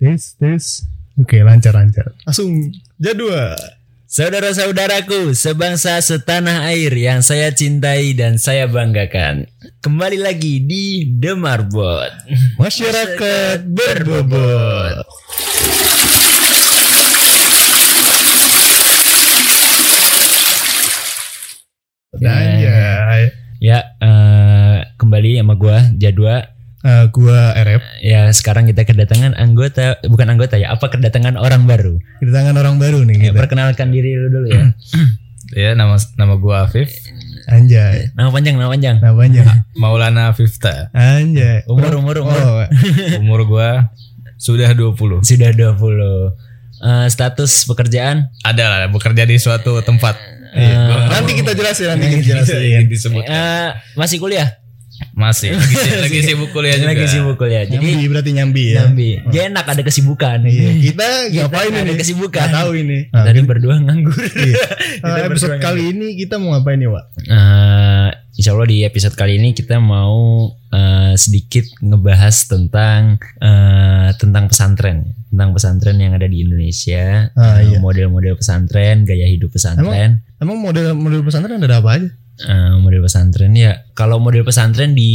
Tes, tes. Oke, lancar, lancar. Langsung jadwal. Saudara-saudaraku, sebangsa setanah air yang saya cintai dan saya banggakan. Kembali lagi di The Marbot. Masyarakat berbobot. Anjay. Ya, eh, kembali sama gua Jadwa. Eh, gua RF. Ya, sekarang kita kedatangan anggota, bukan anggota ya, apa kedatangan orang baru. Kedatangan orang baru nih Ya, kita. perkenalkan diri lu dulu ya. Ya nama nama gua Afif, Anjay. Nama panjang, nama panjang. Namanya. Maulana Fifta. Anjay. Umur, umur, umur. Oh, Umur gua sudah 20. Sudah 20. Eh, status pekerjaan Ada lah bekerja di suatu tempat. iya. nanti kita jelasin, nanti kita jelasin. Yang disebut Eh, masih kuliah? Masih lagi, lagi sibuk kuliah juga. Lagi sibuk kuliah. Jadi Nyambi berarti nyambi ya. Nyambi. Dia enak ada kesibukan. Iya, kita ngapain ada ini? kesibukan. Nggak tahu ini. Tadi berdua nganggur. Iya. Kita Eh, episode berdua kali ini kita mau ngapain nih, Wak? Eh, insya Allah di episode kali ini kita mau eh, sedikit ngebahas tentang eh, tentang pesantren, tentang pesantren yang ada di Indonesia, Ah, iya. model-model pesantren, gaya hidup pesantren. Emang model model pesantren ada apa aja? Eh, model pesantren ya, kalau model pesantren di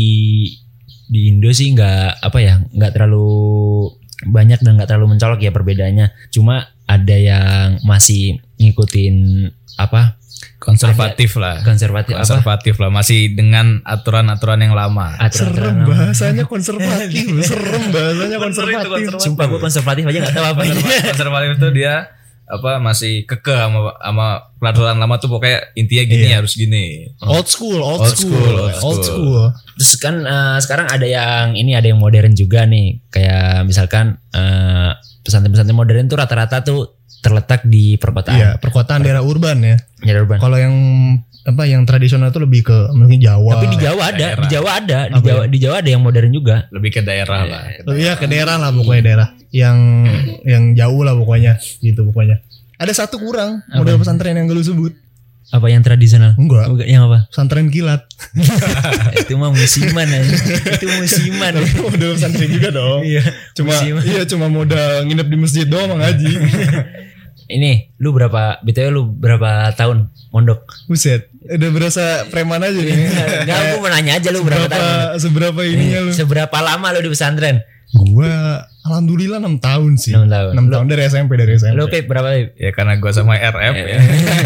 di Indo sih nggak apa ya, nggak terlalu banyak dan nggak terlalu mencolok ya perbedaannya. Cuma ada yang masih ngikutin apa Konservatif lah. konservatif apa Konservatif lah masih dengan aturan-aturan yang lama. aturan Serem bahasanya konservatif. Serem bahasanya konservatif. Sumpah gue konservatif aja gak tahu apa. Konservatif itu dia apa masih kekeh sama sama peraturan lama tuh pokoknya intinya gini harus gini. Old school, old, Old school, school, old old school. school. Terus kan eh, sekarang ada yang ini ada yang modern juga nih. Kayak misalkan eh, pesantren-pesantren modern tuh rata-rata tuh terletak di perkotaan. Iya, perkotaan daerah urban ya. Ya, urban. Kalau yang apa yang tradisional itu lebih ke mungkin Jawa. Tapi di Jawa ada, daerah. di Jawa ada, di Apa Jawa di Jawa ada yang modern juga. Lebih ke daerah lah. Oh, Iya ke daerah lah pokoknya daerah yang yang jauh lah pokoknya gitu pokoknya. Ada satu kurang model pesantren yang lu sebut. Apa yang tradisional? Enggak, Bukan, yang apa? pesantren kilat. itu mah musiman aja. itu musiman. model pesantren juga dong. Iya. Cuma musiman. iya cuma modal nginep di masjid doang Mang Haji. Ini lu berapa BTW lu berapa tahun mondok? Buset, udah berasa preman aja nih. Enggak, aku mau nanya aja lu berapa tahun? Seberapa seberapa ininya lu? Seberapa lama lu di pesantren? Gua alhamdulillah 6 tahun sih. 6 tahun. 6 tahun dari SMP dari SMP. Lu Pip berapa Pip? Ya karena gua sama RF ya.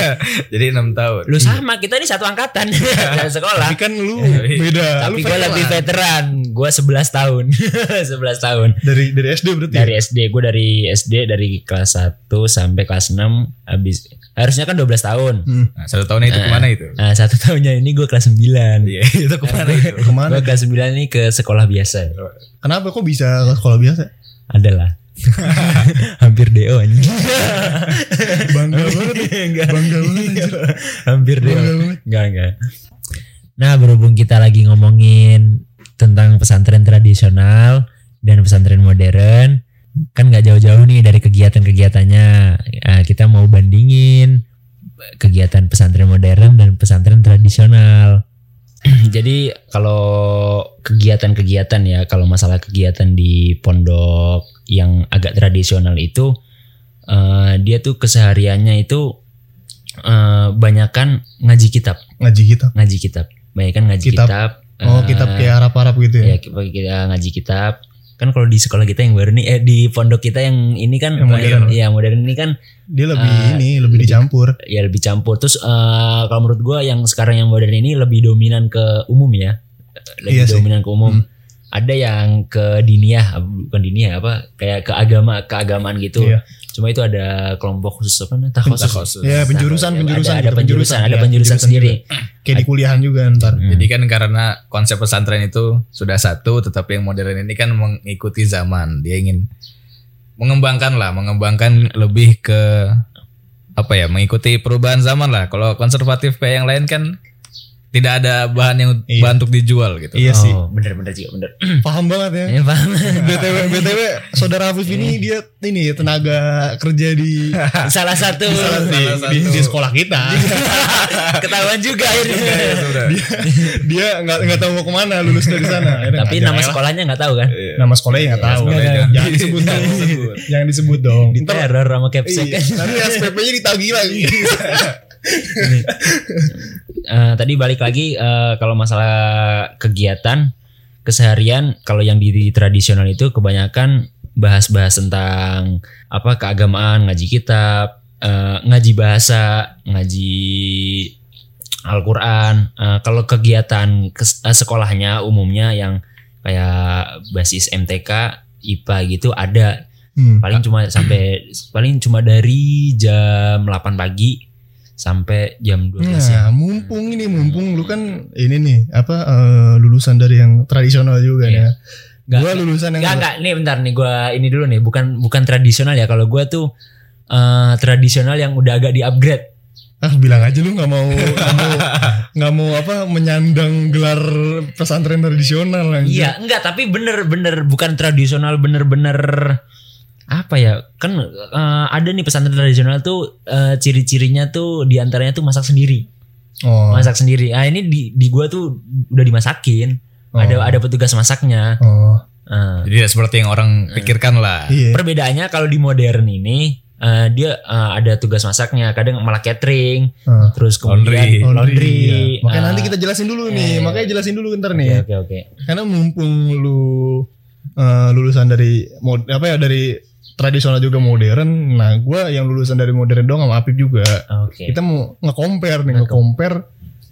Jadi enam tahun. Lu sama, kita ini satu angkatan Satu sekolah. Tapi kan lu Iya. beda. Tapi Lu gue veteran. lebih veteran. Gue 11 tahun. 11 tahun. dari dari SD berarti. ya? Dari SD, gue dari SD dari kelas 1 sampai kelas 6 habis harusnya kan 12 tahun. Hmm. Nah, satu tahunnya itu ke mana itu? Nah, satu tahunnya ini gue kelas 9. Iya, itu ke mana itu? Ke mana? Gue kelas 9 ini ke sekolah biasa. Kenapa kok bisa ke sekolah biasa? Adalah. Hampir DO anjing. Bangga banget. Enggak. Bangga banget. Hampir DO. Enggak, enggak. Nah, berhubung kita lagi ngomongin tentang pesantren tradisional dan pesantren modern, kan nggak jauh-jauh nih dari kegiatan-kegiatannya. Nah, kita mau bandingin kegiatan pesantren modern dan pesantren tradisional. Jadi kalau kegiatan-kegiatan ya, kalau masalah kegiatan di pondok yang agak tradisional itu, eh, dia tuh kesehariannya itu eh, banyakan ngaji kitab Ngaji kita. ngaji kitab banyak kan ngaji Kitab. kitab, Oh, eh, kitab kayak Arab-Arab gitu ya. ya kita ngaji kitab kan kalau di sekolah kita yang baru nih eh di pondok kita yang ini kan Yang modern. ya modern ini kan Dia lebih Eh, ini, lebih dicampur. ya lebih campur terus eh, kalau menurut gua yang sekarang yang modern ini lebih dominan ke umum ya lebih Iya sih. dominan ke umum Hmm. ada yang ke diniyah bukan diniyah apa kayak ke agama keagamaan gitu Iya. Cuma itu ada kelompok khusus apa namanya takhosus Takhosus. Ya, penjurusan, Ada- penjurusan, ada, gitu, penjurusan ada ya, penjurusan sendiri Kayak di kuliahan juga ntar. Hmm. Jadi kan karena konsep pesantren itu sudah satu, tetapi yang modern ini kan mengikuti zaman. Dia ingin mengembangkan lah, mengembangkan lebih ke apa ya, mengikuti perubahan zaman lah. Kalau konservatif kayak yang lain kan tidak ada bahan yang Iya. bahan untuk dijual gitu. Iya sih. Oh, bener bener juga bener. Paham banget ya. Ya, paham. BTW BTW saudara Afif ini dia ini ya tenaga kerja di Salah satu di, Salah di, satu. di sekolah kita. ketahuan juga akhirnya. Ya, dia nggak nggak tahu mau ke mana lulus dari sana. Akhirnya Tapi nggak nama ada. sekolahnya nggak tahu kan? nama sekolahnya nggak tahu. Jangan, jangan jangan disebut dong. Jangan disebut dong. Di teror sama capsek iya, kan. nanti SPP-nya ditagih lagi. Eh, tadi balik lagi eh, kalau masalah kegiatan keseharian kalau yang di, di tradisional itu kebanyakan bahas-bahas tentang apa keagamaan ngaji kitab eh, ngaji bahasa ngaji Al-Quran Eh, kalau kegiatan kes- eh, sekolahnya umumnya yang kayak basis MTK IPA gitu ada Hmm. paling cuma sampai paling cuma dari jam 8 pagi sampai jam 12 Nah, ya. mumpung ini mumpung lu kan ini nih apa eh, lulusan dari yang tradisional juga Iya. ya. Nggak- Gua lulusan yang Enggak enggak nih bentar nih gua ini dulu nih bukan bukan tradisional ya kalau gua tuh eh, tradisional yang udah agak di-upgrade. ah bilang aja lu nggak mau nggak mau nggak mau apa menyandang gelar pesantren tradisional. Iya, enggak tapi bener-bener bukan tradisional bener-bener apa ya? Kan eh, ada nih pesantren tradisional tuh eh, ciri-cirinya tuh di antaranya tuh masak sendiri. Oh. Masak sendiri. Ah ini di di gua tuh udah dimasakin. Oh. Ada ada petugas masaknya. Oh. Eh, Jadi tidak seperti yang orang pikirkan lah. Iya. Perbedaannya kalau di modern ini eh, dia eh, ada tugas masaknya, kadang malah catering, Ah. terus kemudian Laundry. laundry. iya. Makanya eh, nanti kita jelasin dulu nih. eh. Makanya jelasin dulu ntar Oke nih. oke oke. Karena mumpung lu eh, lulusan dari mod, apa ya dari tradisional juga modern. Nah, gua yang lulusan dari modern dong sama Apip juga. Oke. Kita mau nge-compare nih, nge-compare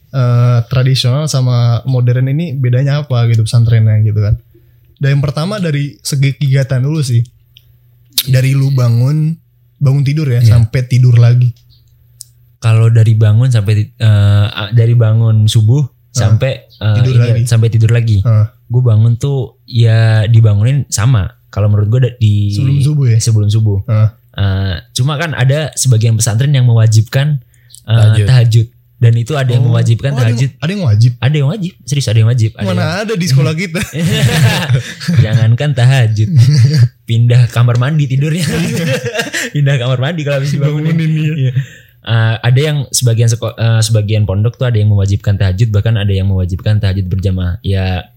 eh, tradisional sama modern ini bedanya apa gitu pesantrennya gitu kan. Dan yang pertama dari segi kegiatan dulu sih. Dari lu bangun bangun tidur ya Iya. sampai tidur lagi. Kalau dari bangun sampai eh, dari bangun subuh sampai eh, Tidur ini, lagi. sampai tidur lagi. Ah, Gue bangun tuh ya dibangunin sama. Kalau menurut gue di sebelum subuh ya. sebelum subuh. Ah, Eh, cuma kan ada sebagian pesantren yang mewajibkan eh, Tahajud. tahajud. Dan itu ada yang Oh. mewajibkan oh, ada yang- tahajud. Ada yang wajib. Ada yang wajib, serius ada yang wajib. Ada Mana ada di sekolah kita. Jangankan tahajud, pindah kamar mandi tidurnya. pindah kamar mandi kalau habis dibangunin. Bangunin. Eh, ada yang sebagian seko- eh, sebagian pondok tuh ada yang mewajibkan tahajud, bahkan ada yang mewajibkan tahajud berjamaah. Ya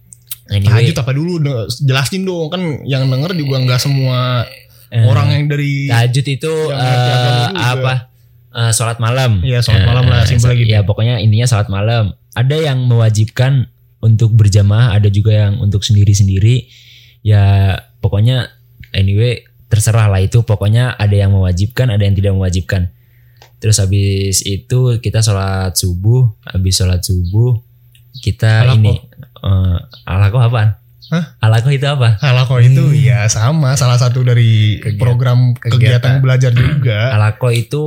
anyway, Tahajud apa dulu? Jelasin dong kan yang denger juga nggak semua eh, orang yang dari tahajud itu juga. apa? Eh, sholat malam. Iya, sholat malam lah, simpel gitu. Ya pokoknya intinya sholat malam. Ada yang mewajibkan untuk berjamaah, ada juga yang untuk sendiri-sendiri. Ya pokoknya anyway terserah lah itu. Pokoknya ada yang mewajibkan, ada yang tidak mewajibkan. Terus habis itu kita sholat subuh, habis sholat subuh kita Alako. ini eh alako apaan? Hah? Alako itu apa? Halako itu ya sama salah satu dari Kegiatan- program kegiatan, kegiatan. belajar juga. Alako itu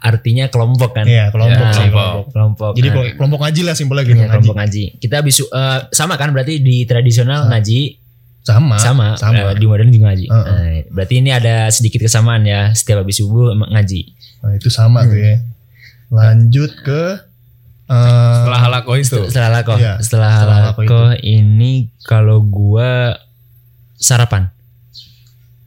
artinya kelompok kan? Iya, kelompok Ya, sih. kelompok. Kelompok. Jadi Nah, kelompok- ngaji lah simpelnya gitu Iya, ngaji. kelompok ngaji. Kita habis eh, sama kan berarti di tradisional ngaji Sama. sama, sama. eh, di modern juga ngaji. Heeh. Nah, berarti ini ada sedikit kesamaan ya setiap habis subuh ngaji. Nah, itu sama tuh ya. Lanjut ke eh, Setelah halako itu. Setelah lako, Iya, setelah, setelah lako, lako ini kalau gua sarapan.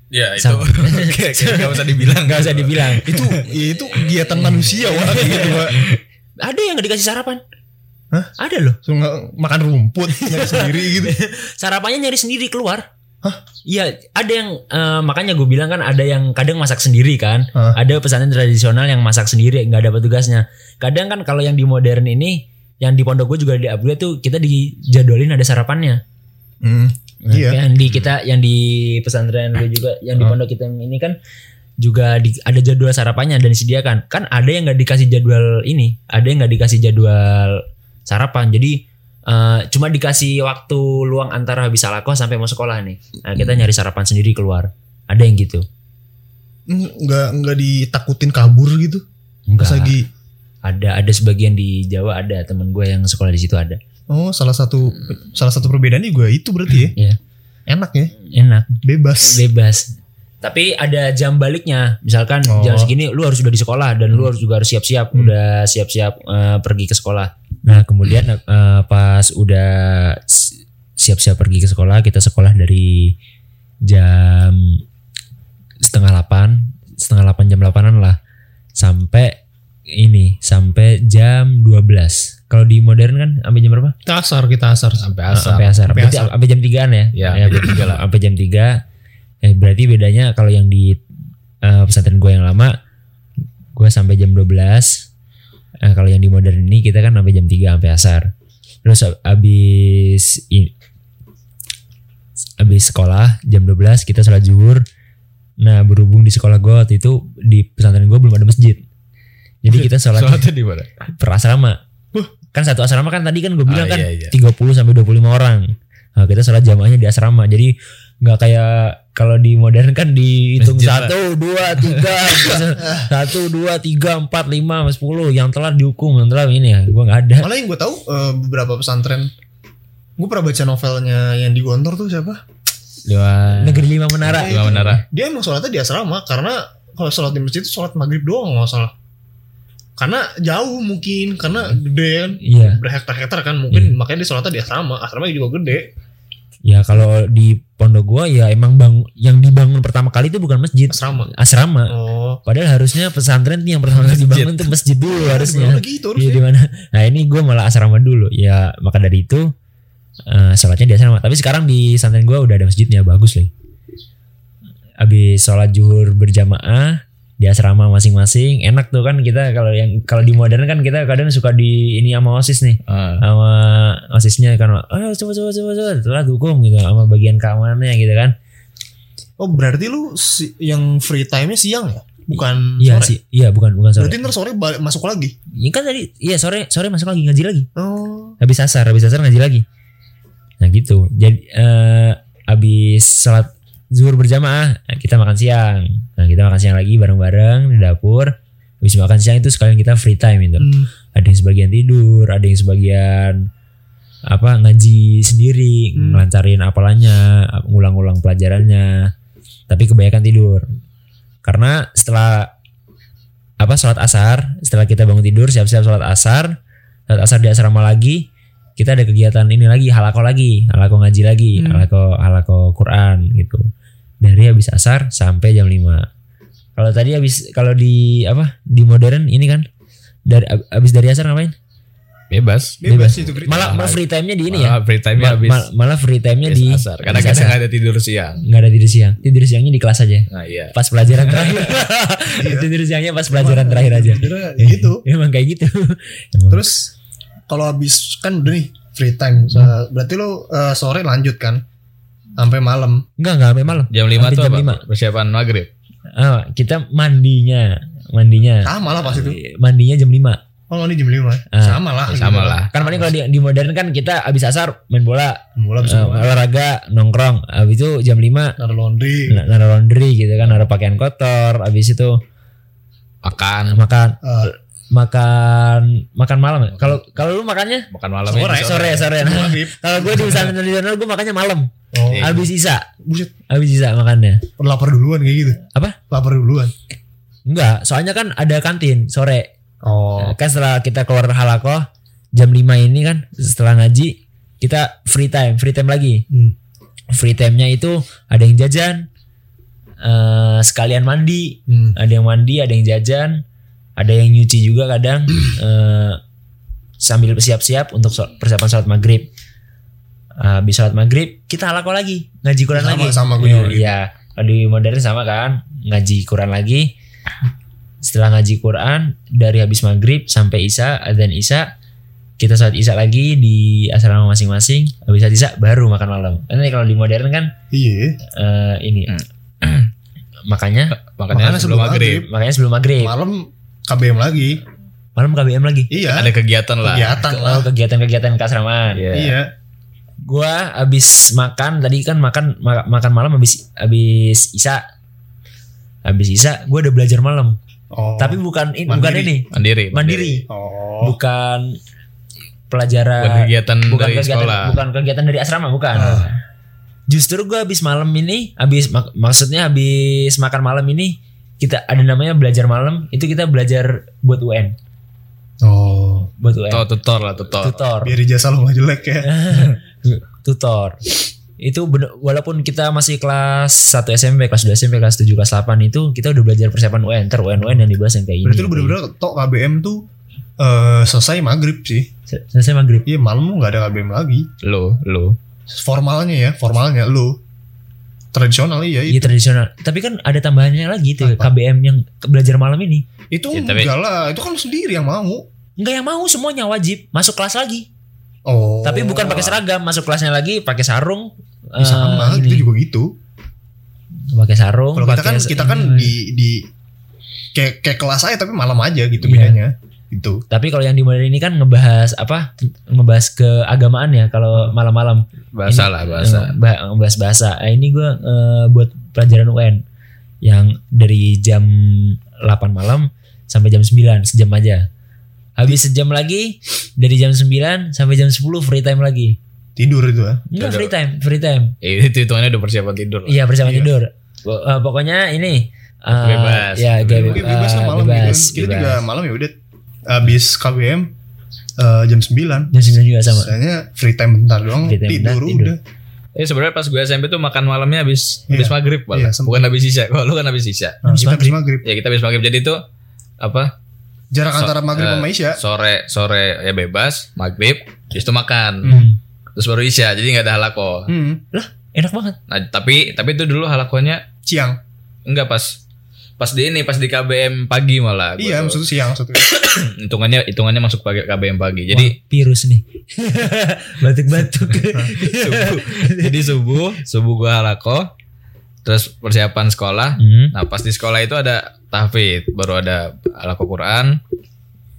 Ya itu. Oke, nggak usah dibilang. Gak usah dibilang. itu ya itu kegiatan manusia wah gitu Wak. ada yang gak dikasih sarapan. Hah? Ada loh. So, nggak- makan rumput nyari sendiri gitu. Sarapannya nyari sendiri keluar. Iya, ada yang eh, makanya gue bilang kan ada yang kadang masak sendiri kan. Hah? Ada pesantren tradisional yang masak sendiri nggak ada petugasnya. Kadang kan kalau yang di modern ini yang di pondok gue juga di upgrade tuh kita dijadwalin ada sarapannya. Hmm. Nah, Iya. Yang di kita yang di pesantren gue juga yang di Hah? pondok kita yang ini kan juga di, ada jadwal sarapannya dan disediakan. Kan ada yang nggak dikasih jadwal ini, ada yang nggak dikasih jadwal sarapan. Jadi eh, cuma dikasih waktu luang antara habis alako sampai mau sekolah nih. Nah, kita nyari sarapan sendiri keluar. Ada yang gitu. Nggak nggak ditakutin kabur gitu. Pas Enggak. lagi Ada ada sebagian di Jawa ada temen gue yang sekolah di situ ada. oh salah satu salah satu perbedaan juga itu berarti ya. Iya. Enak ya, Enak, bebas. bebas. Tapi ada jam baliknya. Misalkan Oh. jam segini lu harus udah di sekolah dan lu harus juga harus siap-siap, udah siap-siap eh, pergi ke sekolah. Nah kemudian eh, pas udah siap-siap pergi ke sekolah, kita sekolah dari jam setengah delapan, setengah delapan jam delapanan lah, sampai ini sampai jam 12 Kalau di modern kan sampai jam berapa? Kita asar, kita asar. sampai asar. Sampai asar. Sampai asar. sampai jam 3 ya? Ya, Ya, jam tiga lah. Sampai jam 3. Eh, berarti bedanya kalau yang di eh, pesantren gue yang lama gue sampai jam 12. Eh, kalau yang di modern ini kita kan sampai jam 3 sampai asar. Terus ab- abis abis sekolah jam 12 kita sholat zuhur. Nah berhubung di sekolah gue waktu itu di pesantren gue belum ada masjid. Jadi kita sholat Sholatnya di mana? per asrama. Kan satu asrama kan tadi kan gue bilang Ah, kan iya, iya. 30 sampai 25 orang. Nah, kita sholat jamaahnya di asrama. Jadi nggak kayak kalau di modern kan dihitung Masjid lah. satu, dua, tiga, satu, dua, tiga, empat, lima, sepuluh. Yang telat dihukum, yang telat ini ya. Gue nggak ada. Malah yang gue tahu eh, beberapa pesantren gue pernah baca novelnya yang di Gontor tuh siapa? Lima Negeri lima menara. Lima menara. Dia emang sholatnya di asrama karena kalau sholat di masjid itu sholat maghrib doang nggak salah. Karena jauh mungkin karena gede kan Iya. berhektar-hektar kan mungkin makanya dia sholatnya di asrama. Asrama juga gede. Ya kalau di pondok gua ya emang bang yang dibangun pertama kali itu bukan masjid, Asrama. asrama. Oh. Padahal harusnya pesantren nih yang pertama kali dibangun tuh masjid dulu harusnya. Gitu harusnya. di mana? Nah ini gue malah asrama dulu. Ya maka dari itu eh sholatnya di asrama. Tapi sekarang di pesantren gue udah ada masjidnya bagus loh. Abis sholat zuhur berjamaah di asrama masing-masing enak tuh kan kita kalau yang kalau di modern kan kita kadang suka di ini sama osis nih Ah. sama osisnya kan ayo coba coba coba coba hukum gitu sama bagian keamanannya gitu kan Oh berarti lu si- yang free time-nya siang ya? Bukan iya sore? sih iya bukan bukan sore Berarti ntar sore balik, masuk lagi? Ini kan tadi iya sore sore masuk lagi ngaji lagi Oh. habis asar habis asar ngaji lagi nah gitu jadi eh, habis sholat zuhur berjamaah. Nah, kita makan siang. Nah kita makan siang lagi bareng-bareng di dapur. Habis makan siang itu sekalian kita free time itu Hmm. ada yang sebagian tidur ada yang sebagian apa ngaji sendiri Hmm. ngelancarin apalannya ngulang-ulang pelajarannya. Tapi kebanyakan tidur. Karena setelah apa sholat asar setelah kita bangun tidur siap-siap sholat asar sholat asar di asrama lagi kita ada kegiatan ini lagi halako lagi halako ngaji lagi Hmm. halako halako Quran gitu dari habis asar sampai jam 5 kalau tadi habis kalau di apa di modern ini kan dari ab- habis dari asar ngapain Bebas. Bebas, itu free malah time. malah free time-nya di ini ya Ah, free time-nya Ma- habis. ma- malah free time-nya habis di asar. Kadang-kadang asar. nggak ada tidur siang. nggak ada tidur siang tidur siangnya di kelas aja Nah iya. pas pelajaran terakhir tidur siangnya pas pelajaran terakhir aja gitu. emang kayak gitu Emang. Terus kalau habis kan udah nih free time. So, berarti lu eh, sore lanjut kan? Sampai malam. enggak enggak sampai malam Jam 5 Sampai tuh jam apa? lima. Persiapan maghrib. Ah, kita mandinya mandinya Sama lah pas itu. mandinya jam 5 Oh mandi jam 5. Ah, sama lah. sama gitu. lah. kan paling kalau di, di modern kan kita abis asar main bola Mulai eh, bisa olahraga nongkrong abis itu jam 5 naruh laundry. na- naruh laundry gitu kan naruh pakaian kotor abis itu Makan. makan Eh, makan makan malam ya kalau kalau lu makannya Makan malam Sore, sore sore nah, maghrib. kalau gue di pesantren tradisional gue makannya malam Oh, Iya. abis isa buset. abis isa makannya Lapar duluan kayak gitu. apa Lapar duluan. enggak soalnya kan ada kantin sore Oh. kan setelah kita keluar halakoh jam 5 ini kan setelah ngaji kita free time free time lagi Hmm. free time-nya itu ada yang jajan eh sekalian mandi Hmm. ada yang mandi ada yang jajan ada yang nyuci juga kadang eh sambil siap-siap untuk persiapan sholat maghrib habis sholat maghrib kita halako lagi ngaji Quran Sama- lagi sama gue Iya, juga gitu. iya di modern sama kan ngaji Quran lagi setelah ngaji Quran dari habis maghrib sampai isya dan isya kita sholat isya lagi di asrama masing-masing habis sholat isya baru makan malam karena kalau di modern kan Iya. eh, ini makanya Makanya Makanya sebelum sebelum maghrib. makanya sebelum maghrib Malam KBM lagi. malam KBM lagi Iya. Ada kegiatan lah. kegiatan lah. Oh, kegiatan-kegiatan keasramaan. Iya. Gua abis makan tadi kan makan ma- makan malam abis abis isa. Abis isa gua udah belajar malam. Oh. Tapi bukan ini bukan Mandiri. ini, Mandiri. mandiri. Oh. Bukan pelajaran Bukan kegiatan bukan dari kegiatan sekolah. bukan kegiatan dari asrama bukan. Ah. Justru gua abis malam ini abis mak- maksudnya abis makan malam ini kita ada namanya belajar malam itu kita belajar buat UN. Oh. Buat UN. Tutor, tutor lah, tutor. Tutor. Biar ijazah lo gak jelek ya. tutor. Itu bener, walaupun kita masih kelas 1 SMP, kelas 2 SMP, kelas 7, kelas 8 itu kita udah belajar persiapan UN. Ntar UN UN yang dibahas yang kayak ini. Berarti lu bener-bener tok KBM tuh eh selesai maghrib sih. Se- Selesai maghrib. Iya malam lu gak ada KBM lagi. Lo, lo. Formalnya ya, formalnya lu. Tradisional iya Iya itu. tradisional. Tapi kan ada tambahannya lagi tuh Apa? KBM yang belajar malam ini. Itu Ya, tapi- enggak lah, itu kan lu sendiri yang mau. Enggak yang mau semuanya wajib masuk kelas lagi. Oh. Tapi bukan pakai seragam, masuk kelasnya lagi pakai sarung. Ya, sama, kita ini. juga gitu. pakai sarung. Kalau kita kan kita kan ini. di di kayak kayak kelas aja tapi malam aja gitu Iya. bedanya. Gitu. Tapi kalau yang di modern ini kan ngebahas apa? Ngebahas keagamaan ya kalau malam-malam. Bahasa Ini, lah, bahasa. eh, bah- ngebahas bahasa. Eh, ini gue buat pelajaran UN yang dari jam 8 malam sampai jam 9 sejam aja. Habis sejam lagi dari jam 9 sampai jam 10 free time lagi. Tidur itu ya. Enggak free time, free time. Eh, itu hitungannya udah persiapan tidur lah. Iya persiapan Iya. tidur. Eh, pokoknya ini eh, Bebas. Ya, Bebas. bebas lah eh, malam bebas, gitu. Kita bebas. juga malam ya udah habis KBM eh, jam 9. Jam 9 juga sama. Misalnya free time bentar doang Free time tidur, bentar, tidur. udah. Eh sebenarnya pas gue SMP tuh makan malamnya habis Iya. habis maghrib malah. Iya. Bukan habis isya. Kalau lu kan habis isya. Nah, Habis kita habis maghrib. Ya kita habis maghrib. Jadi tuh apa? Jarak So- antara maghrib eh, sama isya. Sore sore ya bebas, maghrib, itu makan. Hmm. Terus baru isya. Jadi nggak ada halako. Hmm. Lah, enak banget. Nah, tapi tapi itu dulu halakonya Siang. enggak pas pas di ini pas di KBM pagi malah. Gua Iya, tuh. maksudnya siang maksudnya. hitungannya hitungannya masuk pagi KBM pagi. Jadi Wah, virus nih. Batuk-batuk. subuh. Jadi subuh, subuh gua halako. Terus persiapan sekolah. Hmm. Nah, pas di sekolah itu ada tahfidz, baru ada halako Quran.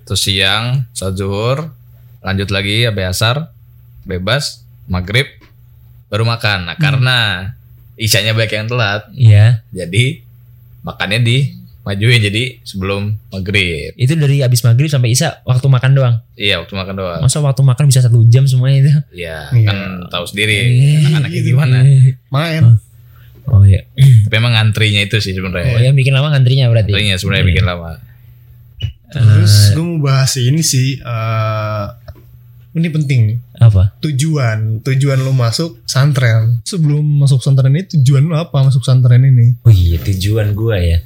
Terus siang, salat zuhur, lanjut lagi ya asar, bebas, maghrib, baru makan. Nah, karena isyanya banyak yang telat, Iya. jadi makannya di majuin jadi sebelum maghrib. Itu dari habis maghrib sampai isya waktu makan doang. Iya, waktu makan doang. Masa waktu makan bisa satu jam semuanya itu? Iya, Iya. kan tahu sendiri Iya. anak-anaknya gimana. Main. Oh iya. Tapi emang ngantrinya itu sih Oh sebenarnya. yang bikin lama ngantrinya berarti. Antrinya sebenarnya Iya. bikin lama. Terus Eh, gue mau bahas ini sih eh ini penting nih. apa? Tujuan, tujuan lu masuk santren. Sebelum masuk santren ini tujuan lu apa masuk santren ini? Oh iya tujuan gue ya.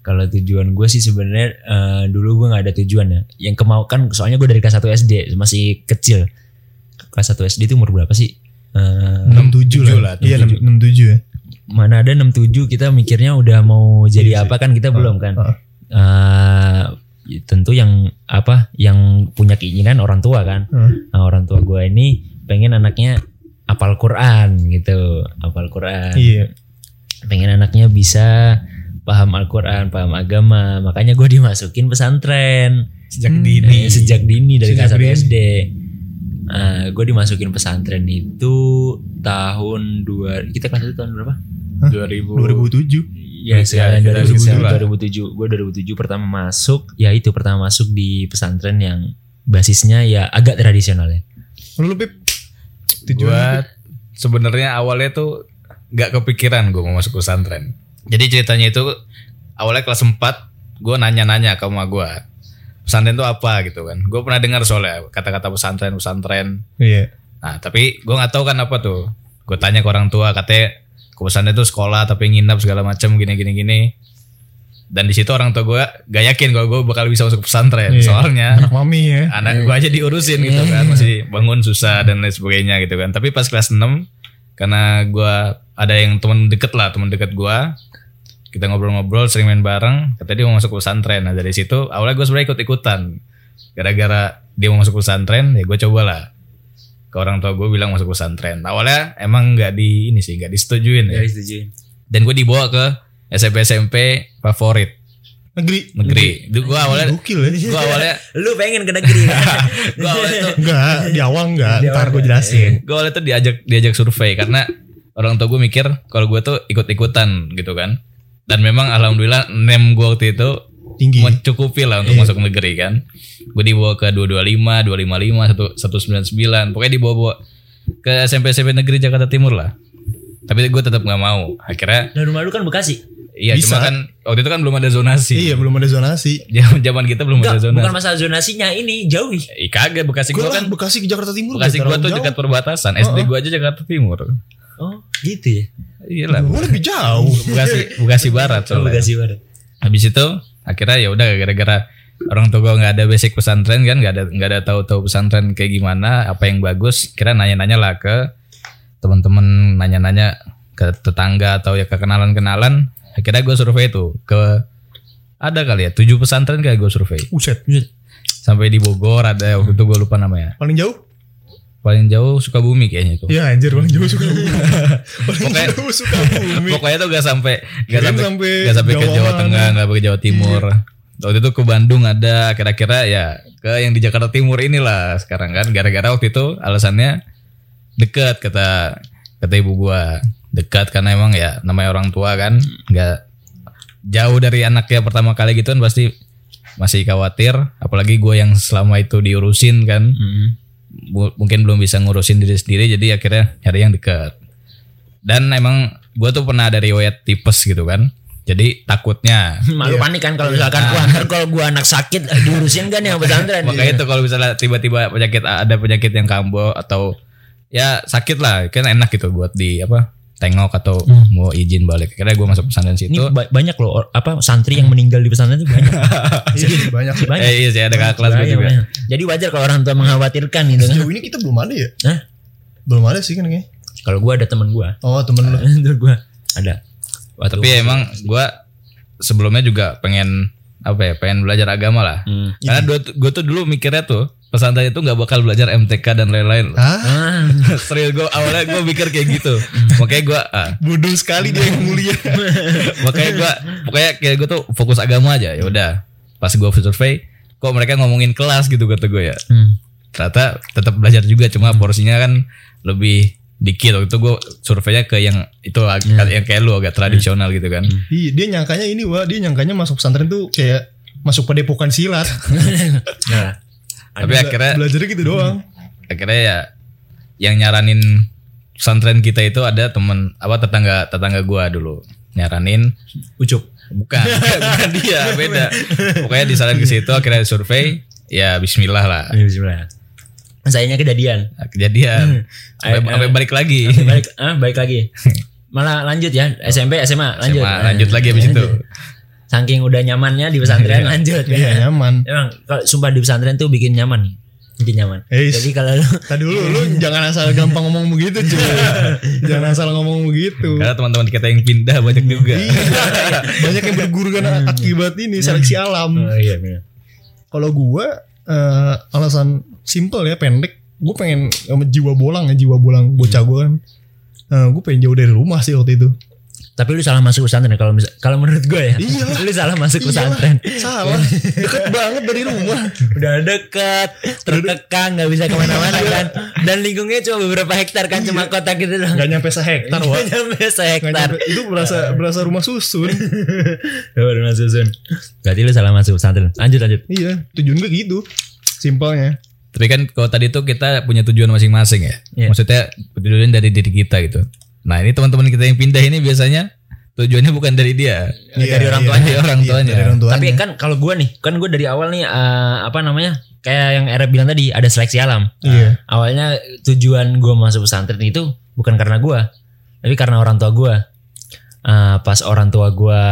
Kalau tujuan gue sih sebenarnya eh, dulu gue nggak ada tujuan ya. Yang kemau kan soalnya gue dari kelas 1 SD masih kecil. Kelas 1 SD itu umur berapa sih? Eh, 67 tujuh lah. lah, Iya, 67 ya. Mana ada 67 kita mikirnya udah mau jadi Iya apa kan kita belum kan. Eh, tentu yang apa yang punya keinginan orang tua kan. Heeh. Nah, orang tua gue ini pengen anaknya apal Quran gitu, apal Quran. Iya. pengen anaknya bisa paham Al-Quran, paham agama. Makanya gue dimasukin pesantren Sejak Hmm. dini. Eh, sejak dini dari kelas 1 dini. SD. gue dimasukin pesantren itu tahun dua kita kelas itu tahun berapa? 2000 2007. Ya, sekalian kita 2007, gitu lah. 2007. Gue 2007 pertama masuk, ya itu pertama masuk di pesantren yang basisnya ya agak tradisional ya. Lu Pip? Tujuan sebenarnya awalnya tuh nggak kepikiran gue mau masuk pesantren. Jadi ceritanya itu awalnya kelas 4 gue nanya-nanya ke emak gue pesantren itu apa gitu kan. Gue pernah dengar soalnya kata-kata pesantren pesantren. Iya. Nah tapi gue nggak tahu kan apa tuh. Gue tanya ke orang tua katanya ke pesantren itu sekolah tapi nginap segala macam gini gini gini. Dan di situ orang tua gue gak yakin kalau gue bakal bisa masuk pesantren. Iya. Soalnya Anak mami ya. anak gua aja diurusin gitu kan masih bangun susah dan lain sebagainya gitu kan tapi pas kelas 6 karena gua ada yang teman deket lah teman deket gua kita ngobrol-ngobrol sering main bareng katanya dia mau masuk pesantren nah dari situ awalnya gue sebenarnya ikut ikutan gara-gara dia mau masuk pesantren ya gue coba lah ke orang tua gue bilang masuk pesantren awalnya emang nggak di ini sih nggak disetujuin ya dan gue dibawa ke SMP SMP favorit Negeri. negeri itu gue awalnya Gokil ya. gue awalnya Lu pengen ke negeri kan? gue awalnya tuh Enggak, di awal enggak. Di Ntar gue jelasin. gue awalnya tuh diajak diajak survei karena orang tua gue mikir kalau gue tuh ikut-ikutan gitu kan dan memang alhamdulillah nem gue waktu itu Tinggi. mencukupi lah untuk masuk negeri kan gue dibawa ke 225 255 199 pokoknya dibawa-bawa ke SMP SMP negeri Jakarta Timur lah tapi gue tetap nggak mau akhirnya Dan rumah lu kan Bekasi. Iya, Bisa. cuma kan waktu itu kan belum ada zonasi. Iya belum ada zonasi. Zaman zaman kita belum Enggak, ada zonasi. bukan masalah zonasinya ini jauh. ih. Kagak Bekasi Gue gua kan Bekasi ke Jakarta Timur. Bekasi gua terlalu tuh jauh. dekat perbatasan. SD gua aja Jakarta Timur. Oh, gitu ya. Iya lah. Gue lebih jauh. Bekasi Bekasi Barat Oh, soalnya. Bekasi Barat. Habis itu akhirnya ya udah gara-gara orang tua gue nggak ada basic pesantren kan nggak ada nggak ada tahu-tahu pesantren kayak gimana apa yang bagus kira nanya-nanya lah ke teman-teman nanya-nanya ke tetangga atau ya ke kenalan-kenalan akhirnya gue survei tuh ke ada kali ya tujuh pesantren kayak gue survei Uset. sampai di Bogor ada waktu itu gue lupa namanya Paling jauh? Paling jauh Sukabumi kayaknya itu. Iya anjir paling jauh suka bumi. paling Pokoknya- jauh suka bumi. pokoknya tuh gak sampai gak sampai sampai gak sampai ke Jawa. Tengah gak sampai ke Jawa Timur. Waktu itu ke Bandung ada kira-kira ya ke yang di Jakarta Timur inilah sekarang kan. Gara-gara waktu itu alasannya dekat kata kata ibu gua. Dekat karena emang ya namanya orang tua kan. Nggak jauh dari anaknya pertama kali gitu kan pasti masih khawatir. Apalagi gua yang selama itu diurusin kan Bu- mungkin belum bisa ngurusin diri sendiri jadi akhirnya nyari yang dekat dan emang gue tuh pernah ada riwayat tipes gitu kan jadi takutnya. Malu panik kan kalau misalkan gua ntar kalau gua anak sakit eh, diurusin kan yang pesantren. makanya itu kalau misalnya tiba-tiba penyakit ada penyakit yang kambuh atau ya sakit lah kan enak gitu buat di apa tengok atau mau izin balik akhirnya gue masuk pesantren Ini situ ba- banyak loh apa santri yang meninggal di pesantren itu banyak. Iya banyak sih. banyak. eh iya sih ada kakak kelas gue Banyak, juga banyak. Jadi wajar kalau orang tua mengkhawatirkan gitu kan. Sejauh ini kita belum ada ya? Hah? Belum ada sih kan kayaknya. Kalau gua ada temen gua. Oh temen lu. Itu gua ada. Waktu tapi emang gue sebelumnya juga pengen apa ya pengen belajar agama lah Hmm. karena gue tuh dulu mikirnya tuh pesantren itu nggak bakal belajar MTK dan lain-lain Hah? Ah, Serius gue awalnya gue mikir kayak gitu. Makanya gue ah, Bodoh sekali dia yang mulia. makanya gue pokoknya kayak gue tuh fokus agama aja. Ya udah. Pas gue survei, kok mereka ngomongin kelas gitu kata gue ya. hmm. Ternyata tetap belajar juga cuma porsinya kan lebih dikit waktu itu gue surveinya ke yang itu ag- yang kayak lu agak tradisional gitu kan. Iya, dia nyangkanya ini wah, dia nyangkanya masuk pesantren tuh kayak masuk padepokan silat. Nah, Tapi akhirnya Belajarnya gitu doang. akhirnya ya yang nyaranin pesantren kita itu ada temen apa tetangga tetangga gua dulu nyaranin ucup. bukan bukan, dia beda pokoknya disaran ke situ akhirnya survei ya Bismillah lah Bismillah. Sayangnya kejadian. kejadian sampai, Eh, sampai balik lagi balik ah, balik lagi. Malah lanjut ya SMP SMA lanjut. SMA, lanjut lagi habis itu Saking udah nyamannya di pesantren lanjut. Iya, nyaman. Emang kalau sumpah di pesantren tuh bikin nyaman. Bikin nyaman. Eh, Jadi kalau lu Tadi dulu lu jangan asal gampang ngomong begitu cuy. jangan asal ngomong begitu. karena teman-teman kita yang pindah banyak juga Iya. Banyak yang berguru kan akibat ini seleksi alam. Oh iya benar. Kalau gua eh, alasan simple ya pendek, gue pengen sama jiwa bolang ya jiwa bolang bocah gue kan. Eh, gue pengen jauh dari rumah sih waktu itu. Tapi lu salah masuk pesantren kalau kalau menurut gue ya. Iya. lu salah masuk Iyalah, pesantren. Salah, deket banget dari rumah. Udah dekat, terkekang, nggak bisa ke mana-mana kan. Dan lingkungnya cuma beberapa hektar kan, cuma kotak gitu doang. Gak nyampe sehektar wah. Nggak nyampe sehektar. nyampe. Itu berasa berasa rumah susun. Baru masuk Sun. Berarti lu salah masuk pesantren. Lanjut lanjut. iya, tujuan gue gitu. Simpelnya. tapi kan kalau tadi tuh kita punya tujuan masing-masing ya Iya. maksudnya tujuan dari diri kita gitu nah ini teman-teman kita yang pindah ini biasanya tujuannya bukan dari dia Dari orang tuanya. Dari orang Iya, tuanya. dari orang tuanya. Tapi kan kalau gue nih, kan gue dari awal nih eh, apa namanya? Kayak yang Era bilang tadi ada seleksi alam. Iya. Awalnya tujuan gue masuk pesantren itu bukan karena gue, tapi karena orang tua gue. Eh, pas orang tua gue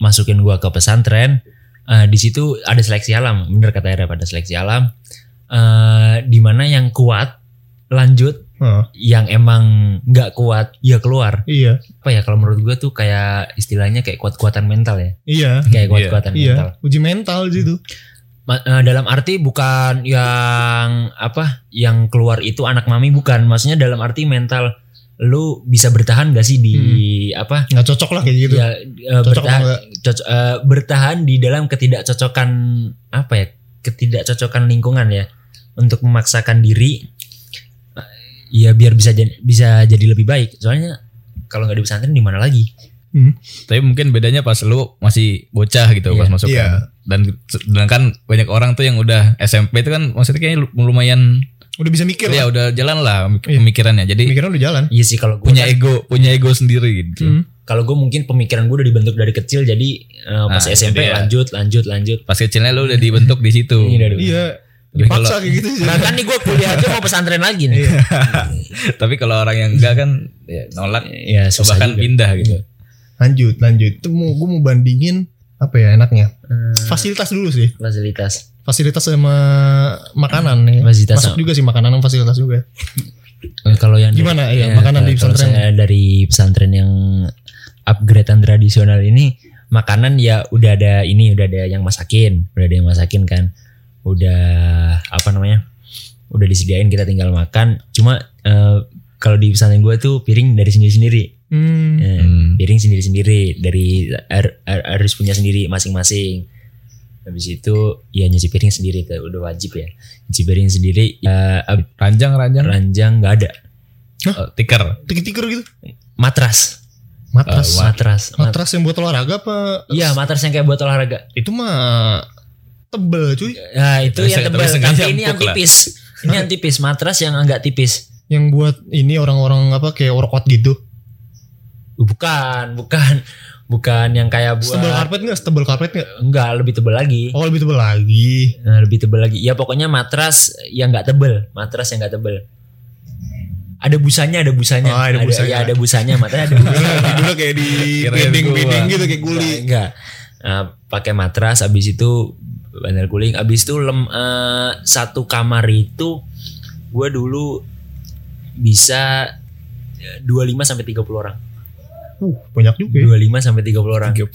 masukin gue ke pesantren, eh, di situ ada seleksi alam. Bener kata Era pada seleksi alam. Eh, di mana yang kuat lanjut, Heeh. yang emang nggak kuat ya keluar. iya. Apa ya kalau menurut gue tuh kayak istilahnya kayak kuat-kuatan mental ya. Iya. Kayak kuat-kuatan mental. Iya, uji mental gitu. Ma- eh, dalam arti bukan yang apa yang keluar itu anak mami bukan maksudnya dalam arti mental lu bisa bertahan gak sih di apa Nggak cocok lah kayak gitu. ya Cocok bertahan apa enggak? coco- eh, bertahan di dalam ketidakcocokan apa ya ketidakcocokan lingkungan ya untuk memaksakan diri ya biar bisa jadi, bisa jadi lebih baik soalnya kalau nggak di pesantren di mana lagi Hmm. Tapi mungkin bedanya pas lu masih bocah gitu Iya. pas masuk Iya. kan. Dan sedangkan banyak orang tuh yang udah SMP itu kan maksudnya kayaknya lumayan Udah bisa mikir ya lah. udah jalan lah Iya. pemikirannya. Jadi Pemikiran udah jalan. iya sih kalau gue punya ego, punya ego sendiri gitu. Hmm. kalau gue mungkin pemikiran gue udah dibentuk dari kecil jadi eh, pas Nah, SMP dia. lanjut lanjut lanjut Pas kecilnya lu udah dibentuk di situ. Iya. Dipaksa kalau- kayak gitu sih. Nah kan nih gue kuliah aja mau pesantren lagi nih. Tapi kalau orang yang enggak kan ya, nolak Ya susah bahkan juga. pindah gitu. Lanjut, lanjut. Itu mau gue mau bandingin apa ya enaknya? Eh, Fasilitas dulu sih. fasilitas. Fasilitas sama makanan ya. Fasilitas Masuk sama- juga sih makanan sama fasilitas juga. Eh, Kalau yang Gimana, dari- iya, makanan di pesantren? saya dari pesantren yang upgradean tradisional ini makanan ya udah ada ini udah ada yang masakin, udah ada yang masakin kan. Udah apa namanya? Udah disediain kita tinggal makan. Cuma eh, kalau di pesantren gue tuh piring dari sendiri-sendiri. Hmm. Eh, Hmm. piring sendiri-sendiri dari har- har- harus punya sendiri masing-masing. Habis itu ya nyuci piring sendiri itu udah wajib ya. Nyuci piring sendiri ya ab- Ranjang ranjang ranjang nggak ada. Oh, tiker. Tiker-tiker gitu. Matras. Matras. Eh, Matras. Mat- matras yang buat olahraga apa? Iya, matras yang kayak buat olahraga. Itu mah tebel cuy. Nah, itu Tapi yang tebal. tapi ini yang lah. tipis. Ini yang tipis, matras yang agak tipis. Yang buat ini orang-orang apa kayak workout gitu. Bukan, bukan. Bukan yang kayak buat Setebel karpet nggak? Setebel karpet nggak? Enggak, lebih tebal lagi. Oh lebih tebel lagi. Nah, lebih tebal lagi. Ya pokoknya matras yang enggak tebal, matras yang enggak tebal. Ada busanya, ada busanya. Oh, ada busanya. ya, ada busanya, matanya ada busanya. Dulu kayak di gua. bedding gitu kayak guli. Enggak. Nah, pakai matras habis itu bandar guling habis itu lem eh, satu kamar itu gua dulu bisa eh, 25 sampai 30 orang. Uh banyak juga. ya. 25 sampai 30 orang. 30.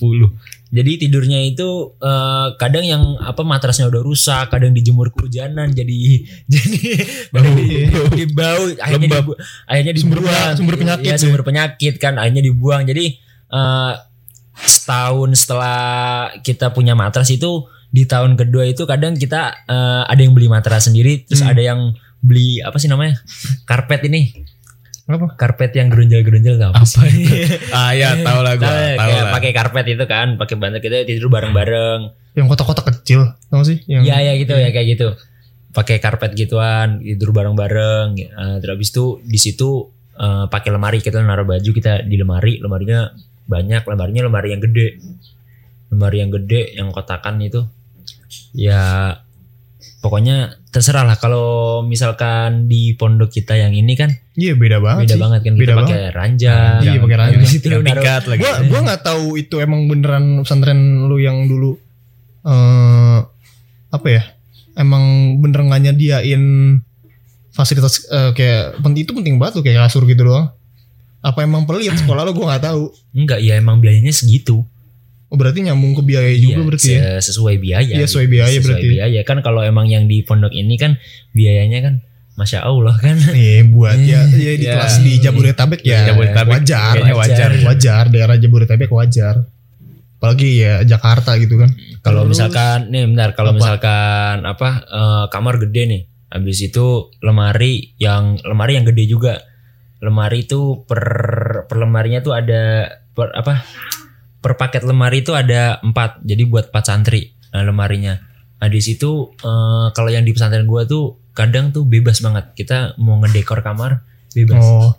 Jadi tidurnya itu eh, kadang yang apa matrasnya udah rusak, kadang dijemur kehujanan jadi jadi Bau. di, di bau akhirnya Lembab. dibu- akhirnya Sumber dibuang penya- sumber penyakit ya, ya. sumber penyakit kan akhirnya dibuang. Jadi eh, setahun setelah kita punya matras itu di tahun kedua itu kadang kita eh, ada yang beli matras sendiri terus Hmm. ada yang beli apa sih namanya? karpet ini. Apa? Karpet yang gerunjal-gerunjal tau apa sih? Ah ya, tahu lah Tahu ya, tahu kayak lah. pakai karpet itu kan, pakai bantal kita tidur bareng-bareng. Yang kotak-kotak kecil, tau sih? Yang Iya ya gitu ya kayak gitu. Pakai karpet gituan, tidur bareng-bareng. Eh, terus habis itu di situ eh, pakai lemari kita naruh baju kita di lemari, lemarinya banyak, lemarinya lemari yang gede. Lemari yang gede yang kotakan itu. Ya pokoknya terserah lah kalau misalkan di pondok kita yang ini kan Iya beda banget beda sih. banget kan Beda kita banget. pakai ranjang. Iya, pakai ranjang. Itu Yang tingkat lagi. Gua gua nggak tahu itu emang beneran pesantren lu yang dulu eh apa ya? Emang bener nggak nyediain fasilitas eh, kayak penting itu penting banget tuh kayak kasur gitu doang. Apa emang pelit sekolah lu gua nggak tahu. Enggak, ya emang biayanya segitu. Oh, berarti nyambung ke biaya Iya, juga berarti ya. se- sesuai biaya. Iya, sesuai biaya Sesuai berarti. biaya kan kalau emang yang di pondok ini kan biayanya kan masya Allah kan. Iya buat ya, ya di Iya. kelas di Jabodetabek ya Jabodetabek wajar, kayaknya wajar. wajar daerah Jabodetabek wajar. Apalagi ya Jakarta gitu kan. Kalau misalkan nih bentar kalau misalkan apa eh, kamar gede nih. Habis itu lemari yang lemari yang gede juga. Lemari itu per per lemarinya tuh ada per apa? Per paket lemari itu ada empat. Jadi buat empat santri nah, lemarinya. Nah di situ eh, kalau yang di pesantren gua tuh kadang tuh bebas banget. Kita mau ngedekor kamar bebas. Oh,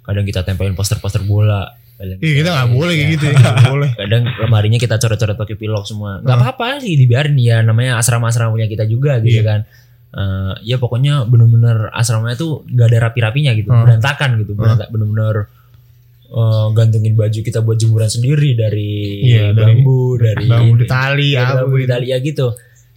Kadang kita tempelin poster-poster bola. Iya kita nggak boleh kayak gitu ya. Boleh. kadang lemarinya kita coret-coret pakai pilok semua Hmm. apa-apa sih dibiarin ya namanya asrama-asrama punya kita juga gitu Iya. kan Eh, ya pokoknya bener-bener asramanya tuh nggak ada rapi-rapinya gitu berantakan gitu bener-bener eh, gantungin baju kita buat jemuran sendiri dari dari- bambu dari Bambu tali apa bambu di gitu. tali ya gitu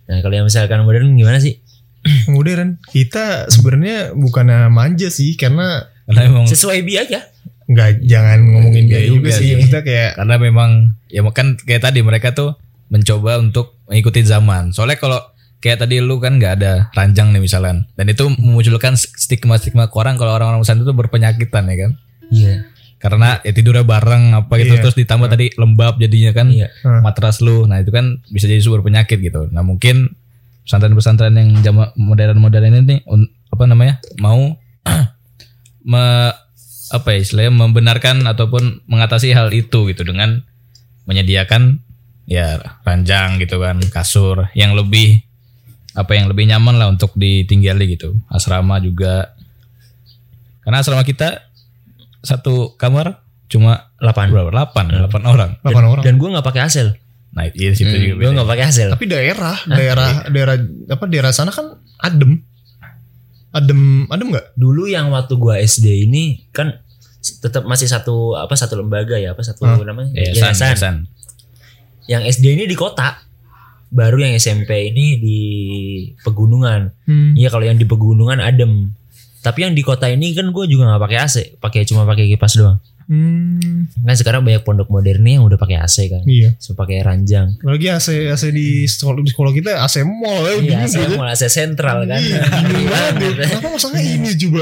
nah kalau yang misalkan modern gimana sih Modern. Kita sebenarnya bukannya manja sih karena Karena emang sesuai biaya nggak jangan ngomongin Iya biaya juga juga sih. Kita kayak karena memang ya kan kayak tadi mereka tuh mencoba untuk mengikuti zaman. Soalnya kalau kayak tadi lu kan nggak ada ranjang nih misalkan dan itu memunculkan stigma-stigma ke orang kalau orang-orang pesantren itu berpenyakitan ya kan. iya Karena ya tidurnya bareng apa gitu Iya. terus ditambah tadi lembab jadinya kan iya Hmm. matras lu. Nah, itu kan bisa jadi sumber penyakit gitu. Nah, mungkin pesantren-pesantren yang jama modern-modern ini nih un- apa namanya? mau me, apa ya istilahnya membenarkan ataupun mengatasi hal itu gitu dengan menyediakan ya ranjang gitu kan, kasur yang lebih apa yang lebih nyaman lah untuk ditinggali gitu. Asrama juga karena asrama kita satu kamar cuma 8 berapa? 8, 8 orang. 8 orang. dan gue nggak pakai hasil Nah, iya situ juga. gue nggak pakai hasil Tapi daerah, daerah, daerah apa daerah sana kan adem. Adem, adem nggak? dulu yang waktu gua SD ini kan tetap masih satu apa satu lembaga ya apa satu Hah? namanya Yayasan, yayasan. yang SD ini di kota baru yang SMP ini di pegunungan Hmm. iya kalau yang di pegunungan adem tapi yang di kota ini kan gue juga nggak pakai AC pakai cuma pakai kipas doang Hmm, kan sekarang banyak pondok modern nih yang udah pakai AC kan iya. so pakai ranjang Apalagi AC AC di sekolah di sekolah kita AC mall ya. iya AC gitu. mau AC sentral kan Iya, bingung banget. Kenapa masangnya ini coba?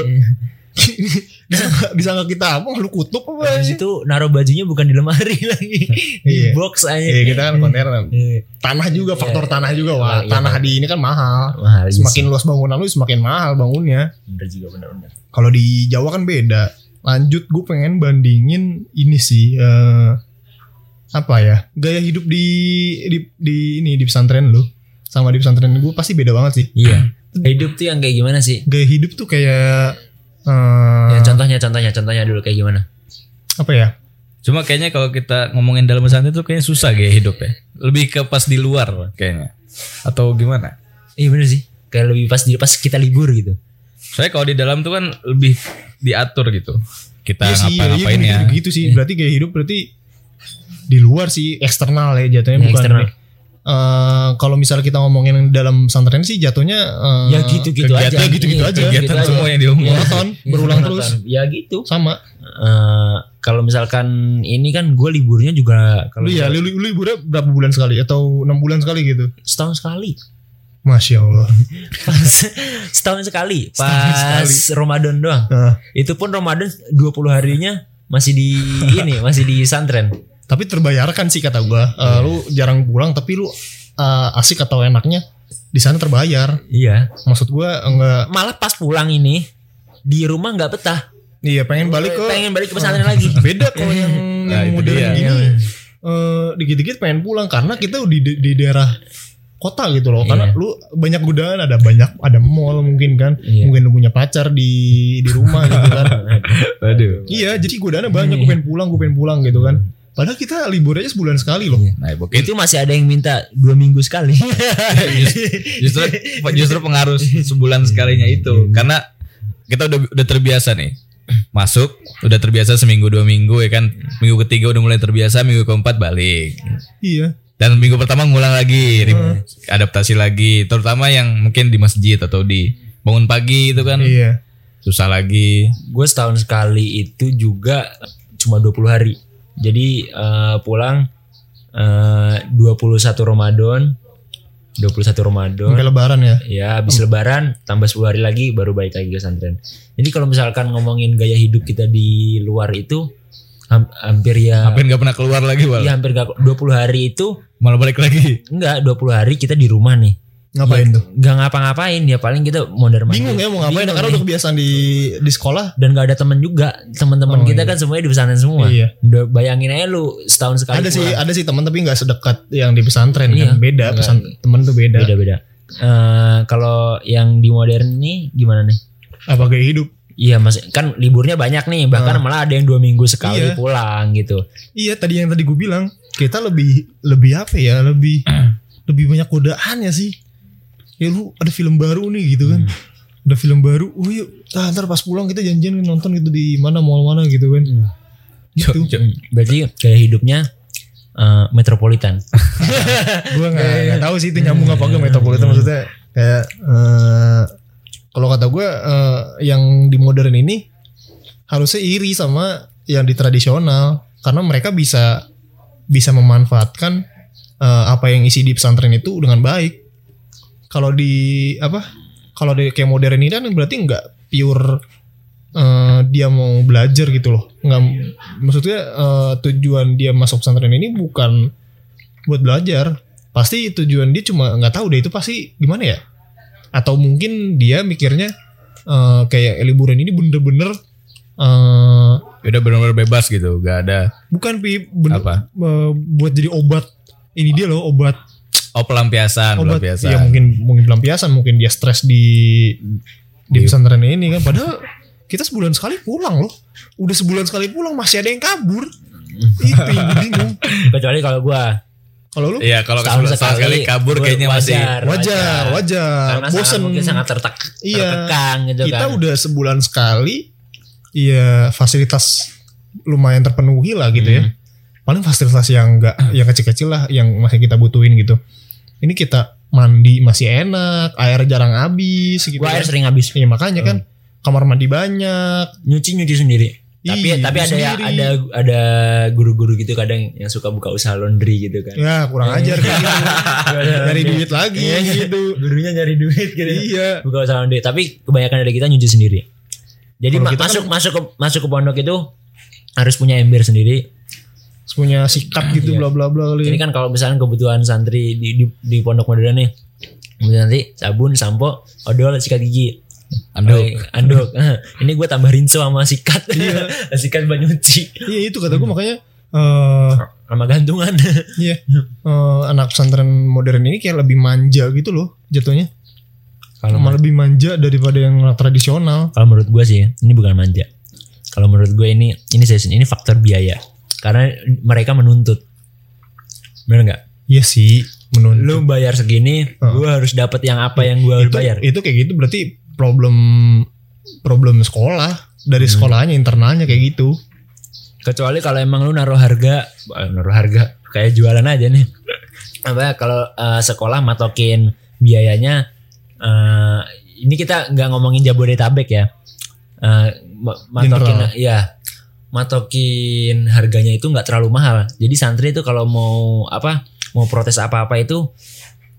disangka, disangka kita apa? Lu kutub apa? Habis itu naruh bajunya bukan di lemari lagi di Iya. box aja Iya, kita kan kontainer. Iya. Tanah juga, faktor Iya. tanah juga. Wah, Iya, tanah di ini kan mahal. mahal Semakin luas bangunan lu semakin mahal bangunnya. bener juga bener-bener Kalau di Jawa kan beda. Lanjut gue pengen bandingin ini sih eh, apa ya? Gaya hidup di di di ini di pesantren lu sama di pesantren gue pasti beda banget sih. iya hidup tuh yang kayak gimana sih Gaya hidup tuh kayak eh, ya contohnya contohnya contohnya dulu kayak gimana apa ya? Cuma kayaknya kalau kita ngomongin dalam pesantren itu kayaknya susah gaya hidup ya. Lebih ke pas di luar kayaknya. Atau gimana? iya bener sih kayak lebih pas di pas kita libur gitu Soalnya kalau di dalam tuh kan lebih diatur gitu. Kita Iya sih, iya, ngapa-ngapain iya, ya. gitu, gitu sih. Berarti gaya hidup berarti di luar sih eksternal ya jatuhnya Ya, bukan. eksternal. Eh, kalau misalnya kita ngomongin dalam pesantren sih jatuhnya eh, ya gitu-gitu aja ya gitu-gitu Iya, aja. Kegiatan gitu aja. semua yang diomongin. Iya, berulang terus ya gitu sama. Eh, kalau misalkan ini kan gue liburnya juga kalau ya, lu, lu liburnya berapa bulan sekali atau enam bulan sekali gitu? setahun sekali Masya Allah. pas setahun sekali pas Ramadan doang Nah, itu pun Ramadan 20 harinya masih di ini masih di santren tapi terbayarkan sih kata gua. Eh, Lu jarang pulang tapi lu eh, asik atau enaknya di sana terbayar. iya. Maksud gua enggak. Malah pas pulang ini di rumah nggak betah. Iya pengen balik ke pengen balik ke pesantren lagi. Beda kalau yang, Nah, yang modern dia. gini. Eh, dikit-dikit pengen pulang karena kita di, di, daerah kota gitu loh. Karena Iya. lu banyak godaan ada banyak ada mall mungkin kan. Iya. mungkin lu punya pacar di di rumah gitu kan. Waduh. iya jadi godaannya banyak gue pengen pulang gue pengen pulang gitu kan padahal kita libur aja sebulan sekali loh. Nah, mungkin itu masih ada yang minta dua minggu sekali. Justru justru pengaruh sebulan sekalinya itu. Karena kita udah udah terbiasa nih. Masuk udah terbiasa seminggu dua minggu ya kan? Minggu ketiga udah mulai terbiasa minggu keempat balik. Iya. Dan minggu pertama ngulang lagi ri- adaptasi lagi. Terutama yang mungkin di masjid atau di bangun pagi itu kan. Iya. Susah lagi. Gue setahun sekali itu juga cuma 20 hari jadi eh, pulang eh, 21 Ramadan 21 Ramadan. Sampai lebaran ya? Ya habis lebaran tambah 10 hari lagi baru balik lagi ke pesantren. Jadi kalau misalkan ngomongin gaya hidup kita di luar itu ham- hampir ya hampir nggak pernah keluar lagi wal? Ya hampir gak, 20 hari itu malah balik lagi? Enggak 20 hari kita di rumah nih ngapain tuh nggak ngapa-ngapain ya paling kita mondar mandir bingung ya mau ngapain Bingung karena udah kebiasaan di di sekolah dan gak ada temen juga teman-teman Oh, kita iya. kan semuanya di pesantren semua Iya. Udah bayangin aja lu setahun sekali ada sih ada sih teman tapi nggak sedekat yang di pesantren Iya. kan beda Nggak. pesan temen tuh beda beda-beda Eh, kalau yang di modern nih gimana nih apa gaya hidup iya mas kan liburnya banyak nih bahkan Ah. malah ada yang dua minggu sekali Iya. pulang gitu Iya tadi yang tadi gue bilang kita lebih lebih apa ya lebih lebih banyak godaan ya sih. Ya lu ada film baru nih gitu kan. Ada film baru, oh yuk ah, ntar pas pulang kita janjian nonton gitu di mana mall mana gitu kan. Gitu. Jo- jo- Hmm, berarti gaya hidupnya eh, metropolitan gue nggak nggak tahu sih itu nyambung apa enggak metropolitan maksudnya kayak eh, kalau kata gue eh, yang di modern ini harusnya iri sama yang di tradisional karena mereka bisa bisa memanfaatkan eh, apa yang isi di pesantren itu dengan baik. Kalau di apa? Kalau di kayak modern ini kan berarti nggak pure eh, dia mau belajar gitu loh. Nggak maksudnya eh, tujuan dia masuk pesantren ini bukan buat belajar. Pasti tujuan dia cuma nggak tahu deh itu pasti gimana ya? Atau mungkin dia mikirnya eh, kayak liburan ini bener-bener eh, udah benar-benar bebas gitu gak ada bukan pi bener, Apa? eh, buat jadi obat ini dia loh obat oh pelampiasan obat pelampiasan ya mungkin mungkin pelampiasan mungkin dia stres di di Di- pesantren ini kan padahal kita sebulan sekali pulang loh. Udah sebulan sekali pulang masih ada yang kabur. Itu yang gue bingung. Kecuali kalau gua Kalau lu Iya, kalau setahun sebulan sekali, kabur kayaknya masih wajar, wajar, wajar. Karena sangat Bosen. mungkin sangat tertek, Iya. tertekan gitu kita kan. udah sebulan sekali ya fasilitas lumayan terpenuhi lah gitu ya. Paling fasilitas yang enggak yang kecil-kecil lah yang masih kita butuhin gitu. Ini kita mandi masih enak, air jarang habis gitu. Gua air kan. sering habis. Iya, makanya kan kamar mandi banyak. Nyuci nyuci sendiri. Tapi Iya, tapi ada ya ada ada guru-guru gitu kadang yang suka buka usaha laundry gitu kan. Ya kurang ajar kayak gitu. Nyari duit lagi Iya, gitu. Gurunya nyari duit gitu. Iya. Buka usaha laundry. Tapi kebanyakan dari kita nyuci sendiri. Jadi ma- kita masuk masuk ke masuk ke pondok itu harus punya ember sendiri. Punya sikap gitu Iya. bla bla bla kali. Ini kan kalau misalnya kebutuhan santri di, di, di pondok modern nih. Kemudian nanti sabun, sampo, odol, sikat gigi. anduk. Oh, anduk. Ini gue tambah rinso sama sikat. sikat buat nyuci. Iya itu kata gue makanya eh Sama gantungan. Iya. Eh, anak pesantren modern ini kayak lebih manja gitu loh jatuhnya. Kalau Malah lebih manja daripada yang tradisional. kalau menurut gue sih ini bukan manja. Kalau menurut gue ini ini saya ini faktor biaya. Karena mereka menuntut. Bener nggak? Iya sih, menuntut. Lu bayar segini, gue harus dapat yang apa yang gue harus bayar. itu kayak gitu berarti problem problem sekolah dari Hmm. sekolahnya internalnya kayak gitu. Kecuali kalau emang lu naruh harga, eh, naruh harga kayak jualan aja nih. Apa kalau eh, sekolah matokin biayanya eh, ini kita nggak ngomongin Jabodetabek ya. Eh, ma- matokin General. ya matokin harganya itu nggak terlalu mahal. Jadi santri itu kalau mau apa mau protes apa-apa itu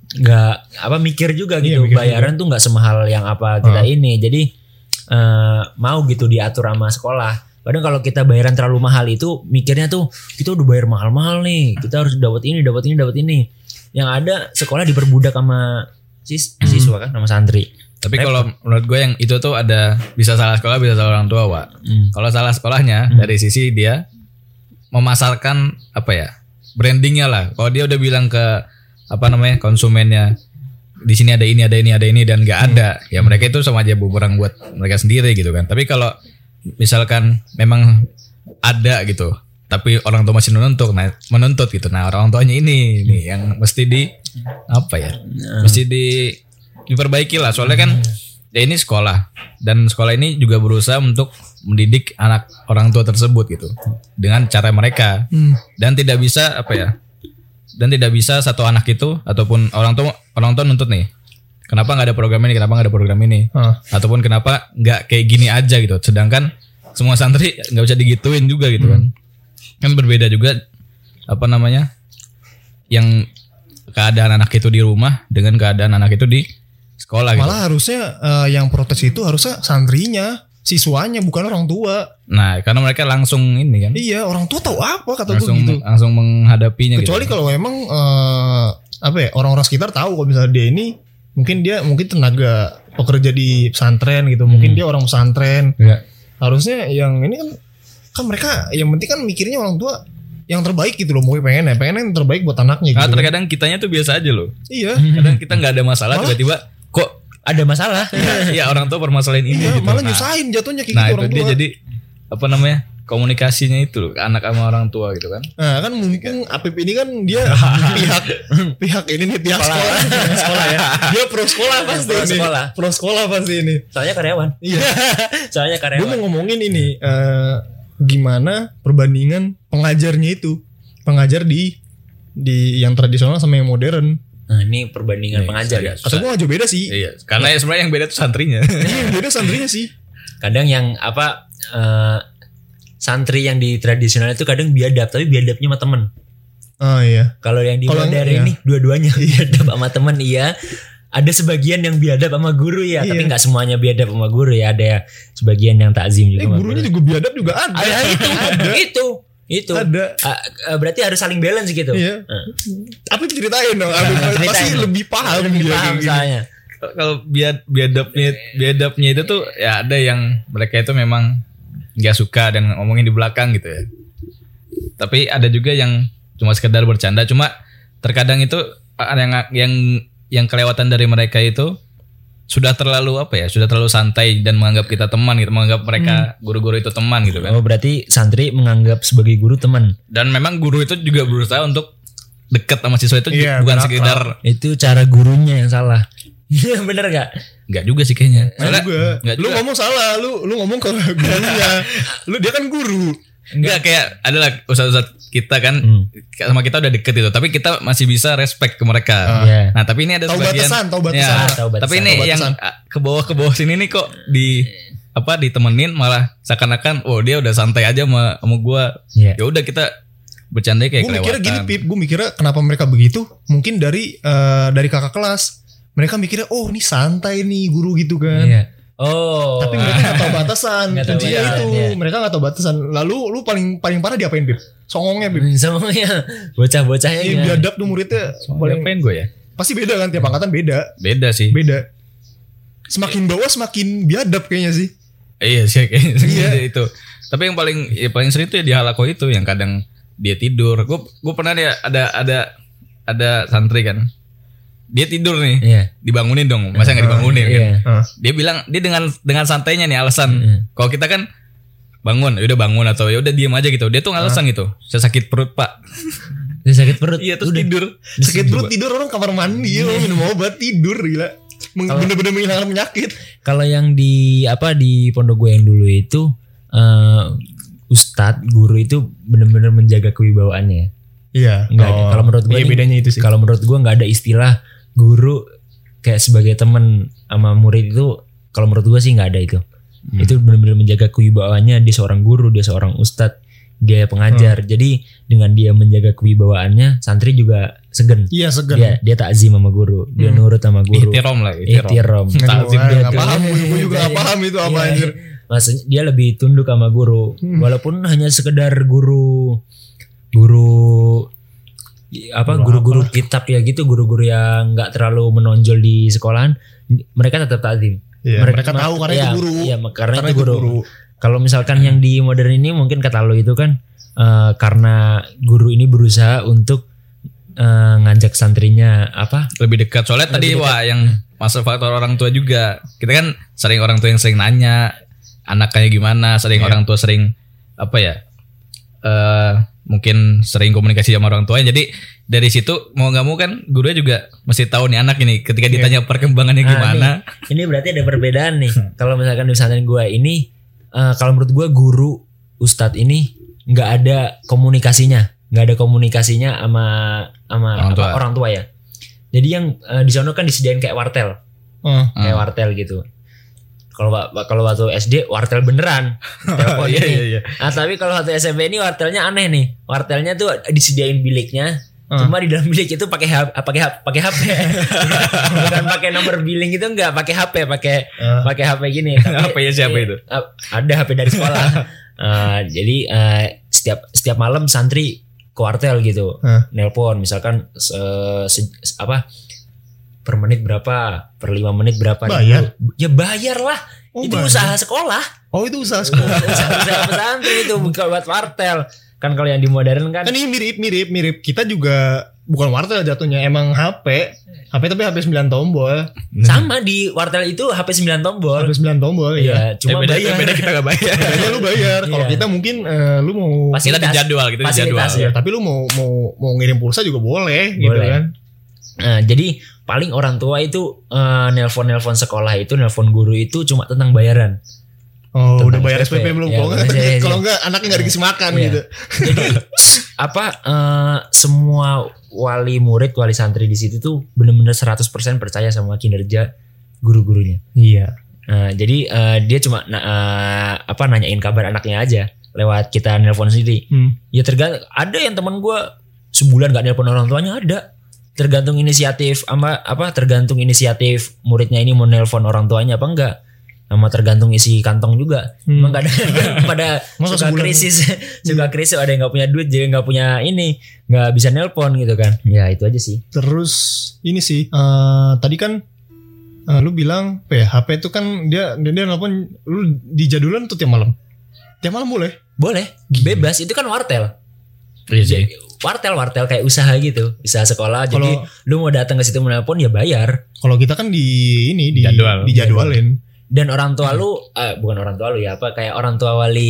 nggak apa mikir juga Iya, gitu. mikir bayaran tuh nggak semahal yang apa kita ini. Jadi eh, mau gitu diatur sama sekolah. Padahal kalau kita bayaran terlalu mahal itu mikirnya tuh kita udah bayar mahal-mahal nih. Kita harus dapat ini dapat ini dapat ini. Yang ada sekolah diperbudak sama sis siswa kan sama santri Tapi kalau menurut gue yang itu tuh ada bisa salah sekolah bisa salah orang tua, Wak. Hmm. Kalau salah sekolahnya dari sisi dia memasarkan apa ya brandingnya lah. Kalau dia udah bilang ke apa namanya konsumennya di sini ada ini ada ini ada ini dan nggak ada, ya mereka itu sama aja bumerang buat mereka sendiri gitu kan. Tapi kalau misalkan memang ada gitu, tapi orang tua masih menuntut, nah menuntut gitu. Nah orang tuanya ini nih yang mesti di apa ya, mesti di diperbaiki lah. Soalnya kan ya ini sekolah. Dan sekolah ini juga berusaha untuk mendidik anak orang tua tersebut gitu. Dengan cara mereka. Hmm. dan tidak bisa apa ya dan tidak bisa satu anak itu ataupun orang tua orang tua nuntut nih kenapa nggak ada program ini kenapa nggak ada program ini? Ah. ataupun kenapa nggak kayak gini aja gitu. Sedangkan semua santri nggak bisa digituin juga gitu kan. Kan berbeda juga apa namanya yang keadaan anak itu di rumah dengan keadaan anak itu di sekolah gitu Malah harusnya eh, yang protes itu harusnya santrinya, siswanya bukan orang tua. nah karena mereka langsung ini kan Iya, orang tua tahu apa kata gue gitu. langsung menghadapinya Kecuali gitu. kalau emang eh, apa ya orang-orang sekitar tahu kalau misalnya dia ini mungkin dia mungkin tenaga pekerja di pesantren gitu, mungkin dia orang pesantren. Ya. Harusnya yang ini kan kan mereka yang penting kan mikirnya orang tua yang terbaik gitu loh, mungkin pengen ya, pengen yang terbaik buat anaknya Karena gitu. terkadang kitanya tuh biasa aja loh. Iya. Kadang kita nggak ada masalah tiba-tiba kok ada masalah ya orang tua permasalahan ini Iya, gitu. malah Nah, nyusahin jatuhnya kayak Nah, gitu itu orang dia tua. jadi apa namanya? komunikasinya itu loh, ke anak sama orang tua gitu kan. Nah kan mungkin Apip ini kan dia pihak pihak ini nih pihak sekolah, sekolah ya. Dia pro sekolah pasti Pro ini. sekolah. Pro sekolah pasti ini. soalnya karyawan Iya. soalnya Gue karyawan mau ngomongin ini eh, gimana perbandingan pengajarnya itu pengajar di di yang tradisional sama yang modern. Nah ini perbandingan pengajar ya Kata gue gak jauh beda sih. Iya, karena ya sebenarnya yang beda tuh santrinya. Iya, yang beda santrinya sih. kadang yang apa eh, santri yang di tradisional itu kadang biadab tapi biadabnya sama temen Oh iya. kalau yang di modern iya. ini dua-duanya biadab sama temen iya ada sebagian yang biadab sama guru ya tapi Iya. nggak semuanya biadab sama guru ya ada ya sebagian yang takzim juga Eh gurunya guru. juga biadab juga ada. ada itu ada. itu itu Ada. Ah, ah, berarti harus saling balance gitu Iya. Ah. Apip ceritain dong. Apip pasti Ceritain. lebih paham lebih dia paham soalnya Kalau biad biadabnya biadabnya itu tuh ya ada yang mereka itu memang nggak suka dan ngomongin di belakang gitu ya. Tapi ada juga yang cuma sekedar bercanda. Cuma terkadang itu ah, yang yang yang kelewatan dari mereka itu sudah terlalu apa ya sudah terlalu santai dan menganggap kita teman gitu menganggap mereka guru-guru itu teman gitu kan Oh berarti santri menganggap sebagai guru teman. dan memang guru itu juga berusaha untuk dekat sama siswa itu Iya, bukan benar, sekedar Itu cara gurunya yang salah. Bener gak? nggak juga sih kayaknya Soalnya- juga. Lu juga. ngomong salah, lu lu ngomong ke gurunya. lu dia kan guru. Enggak kayak adalah ustadz-ustadz kita kan Hmm. sama kita udah deket itu tapi kita masih bisa respect ke mereka. Iya. Nah, tapi ini ada Tahu sebagian batasan, tahu batasan. Ya, tahu batasan, tapi ini yang batasan. ah, ke bawah ke bawah sini nih kok di apa ditemenin malah seakan-akan oh dia udah santai aja sama sama gua. Iya. Ya udah kita bercanda kayak Gue mikirnya gini. Pip, gue mikirnya kenapa mereka begitu? Mungkin dari eh, dari kakak kelas. Mereka mikirnya oh ini santai nih guru gitu kan. Iya. Oh. Tapi mereka gak tahu batasan. Nggak tahu Kuncinya itu. iya. Mereka gak tahu batasan. Lalu lu paling paling parah diapain Pip? Songongnya Pip. semuanya bocah-bocahnya Iya biadab tuh muridnya paling Ngapain gue ya? pasti beda kan tiap angkatan beda. Beda sih. Beda. Semakin bawah semakin biadab kayaknya sih. Iya sih kayaknya Iya. itu. Tapi yang paling ya paling sering tuh ya di halako itu yang kadang dia tidur. Gue gue pernah dia ada ada ada santri kan. Dia tidur nih. Iya. Dibangunin dong. Masa nggak dibangunin kan? Iya. Ah. Dia bilang dia dengan dengan santainya nih alasan. Iya. Kalau kita kan bangun, ya udah bangun atau ya udah diem aja gitu. Dia tuh alasan gitu. Saya sakit perut, Pak. Dia sakit perut. Iya, terus Udah. tidur. Sakit perut tidur orang kamar mandi ya, minum obat tidur gila. Meng- Bener-bener menghilangkan penyakit. Kalau yang di apa di pondok gue yang dulu itu eh ustadz guru itu benar-benar menjaga kewibawaannya. Iya. Enggak ada. Kalau menurut gue iya, bedanya itu sih. Kalau menurut gue nggak ada istilah guru kayak sebagai teman sama murid itu. Kalau menurut gue sih nggak ada itu. Hmm. Itu benar-benar menjaga kewibawaannya. Dia seorang guru, dia seorang ustadz, dia Hmm. pengajar. Jadi dengan dia menjaga kewibawaannya, santri juga segen. Iya segan. Dia dia takzim sama guru, dia Hmm. nurut sama guru. Ihtiram lah, ihtiram. Takzim dia nggak tuh. paham, gue juga gak Iya, paham itu apa iya. anjir. Maksudnya dia lebih tunduk sama guru, Hmm. walaupun hanya sekedar guru guru apa Guru guru-guru kitab ya gitu, guru-guru yang nggak terlalu menonjol di sekolahan, mereka tetap takzim. Iya, mereka tahu karena iya, itu guru. Iya, karena, Karena itu itu guru. guru. Kalau misalkan yang di modern ini mungkin kata lo itu kan eh, karena guru ini berusaha untuk eh, ngajak santrinya apa? lebih dekat soalnya tadi Lebih dekat. wah yang masuk faktor orang tua juga kita kan sering orang tua yang sering nanya anaknya gimana sering Iya. orang tua sering apa ya eh mungkin sering komunikasi sama orang tuanya jadi dari situ mau nggak mau kan gurunya juga mesti tahu nih anak ini ketika ditanya perkembangannya Ah, gimana Ini berarti ada perbedaan nih. kalau misalkan di pesantren gue ini, eh, kalau menurut gue guru ustadz ini nggak ada komunikasinya, nggak ada komunikasinya sama sama Orang apa, tua. orang tua ya. Jadi yang eh, di sana kan disediain kayak wartel, Ah. kayak wartel gitu. Kalau kalau waktu SD wartel beneran, telepon Iya, ini. iya, iya. Nah tapi kalau waktu SMP ini wartelnya aneh nih. Wartelnya tuh disediain biliknya. Ah. Cuma di dalam bilik itu pakai HP, pakai HP, pakai HP. Bukan pakai nomor billing itu enggak, pakai HP, pakai Ah. pakai HP gini. Tapi- HP-nya siapa itu? Eh, ada HP dari sekolah. Eh, jadi eh, setiap setiap malam santri ke wartel gitu. Ah. Nelpon misalkan se- se- apa per menit berapa, per lima menit berapa. Bayar? Ya bayar lah. Oh, itu bayar. usaha sekolah. Oh itu usaha sekolah. usaha pesantren itu bukan buat wartel. Kan kalau yang di modern kan kan ini mirip mirip mirip. Kita juga bukan wartel jatuhnya, emang HP. HP tapi HP 9 tombol. sama di wartel itu HP 9 tombol. HP 9 tombol Iya, ya. cuma Eh, beda, bayar. beda kita gak bayar Bedanya lu bayar. Kalau Iya. kita mungkin eh, lu mau kita Fasilitas. jadwal kita di jadwal Fasilitas, ya, tapi lu mau mau mau ngirim pulsa juga boleh, gitu Boleh. kan. Nah, jadi paling orang tua itu eh, nelpon-nelpon sekolah itu, nelpon guru itu cuma tentang bayaran. Oh, Tentang udah bayar SPP. SPP belum? Ya, Kalau iya, iya. kalau enggak anaknya enggak dikasih makan Iya. gitu. Jadi apa eh, semua wali murid, wali santri di situ tuh bener-bener 100% percaya sama kinerja guru-gurunya. Iya. Nah, jadi eh, dia cuma eh, apa nanyain kabar anaknya aja lewat kita nelpon sendiri. Hmm. Ya tergantung ada yang teman gua sebulan gak nelpon orang tuanya ada. Tergantung inisiatif sama apa tergantung inisiatif muridnya ini mau nelpon orang tuanya apa enggak. Sama tergantung isi kantong juga. Hmm. Emang kadang pada Masa suka sebulan? krisis, suka krisis ada yang nggak punya duit jadi nggak punya ini, nggak bisa nelpon gitu kan. Ya itu aja sih. Terus ini sih eh, tadi kan eh, lu bilang apa ya, HP itu kan dia dia, dia nelpon lu di jadulan tuh tiap malam. Tiap malam boleh. Boleh, bebas itu kan wartel. Iya wartel wartel kayak usaha gitu usaha sekolah jadi Kalau- lu mau datang ke situ mana pun ya bayar Kalau kita kan di ini di Jadwal. dijadwalin. dan orang tua lu eh, bukan orang tua lu ya apa kayak orang tua wali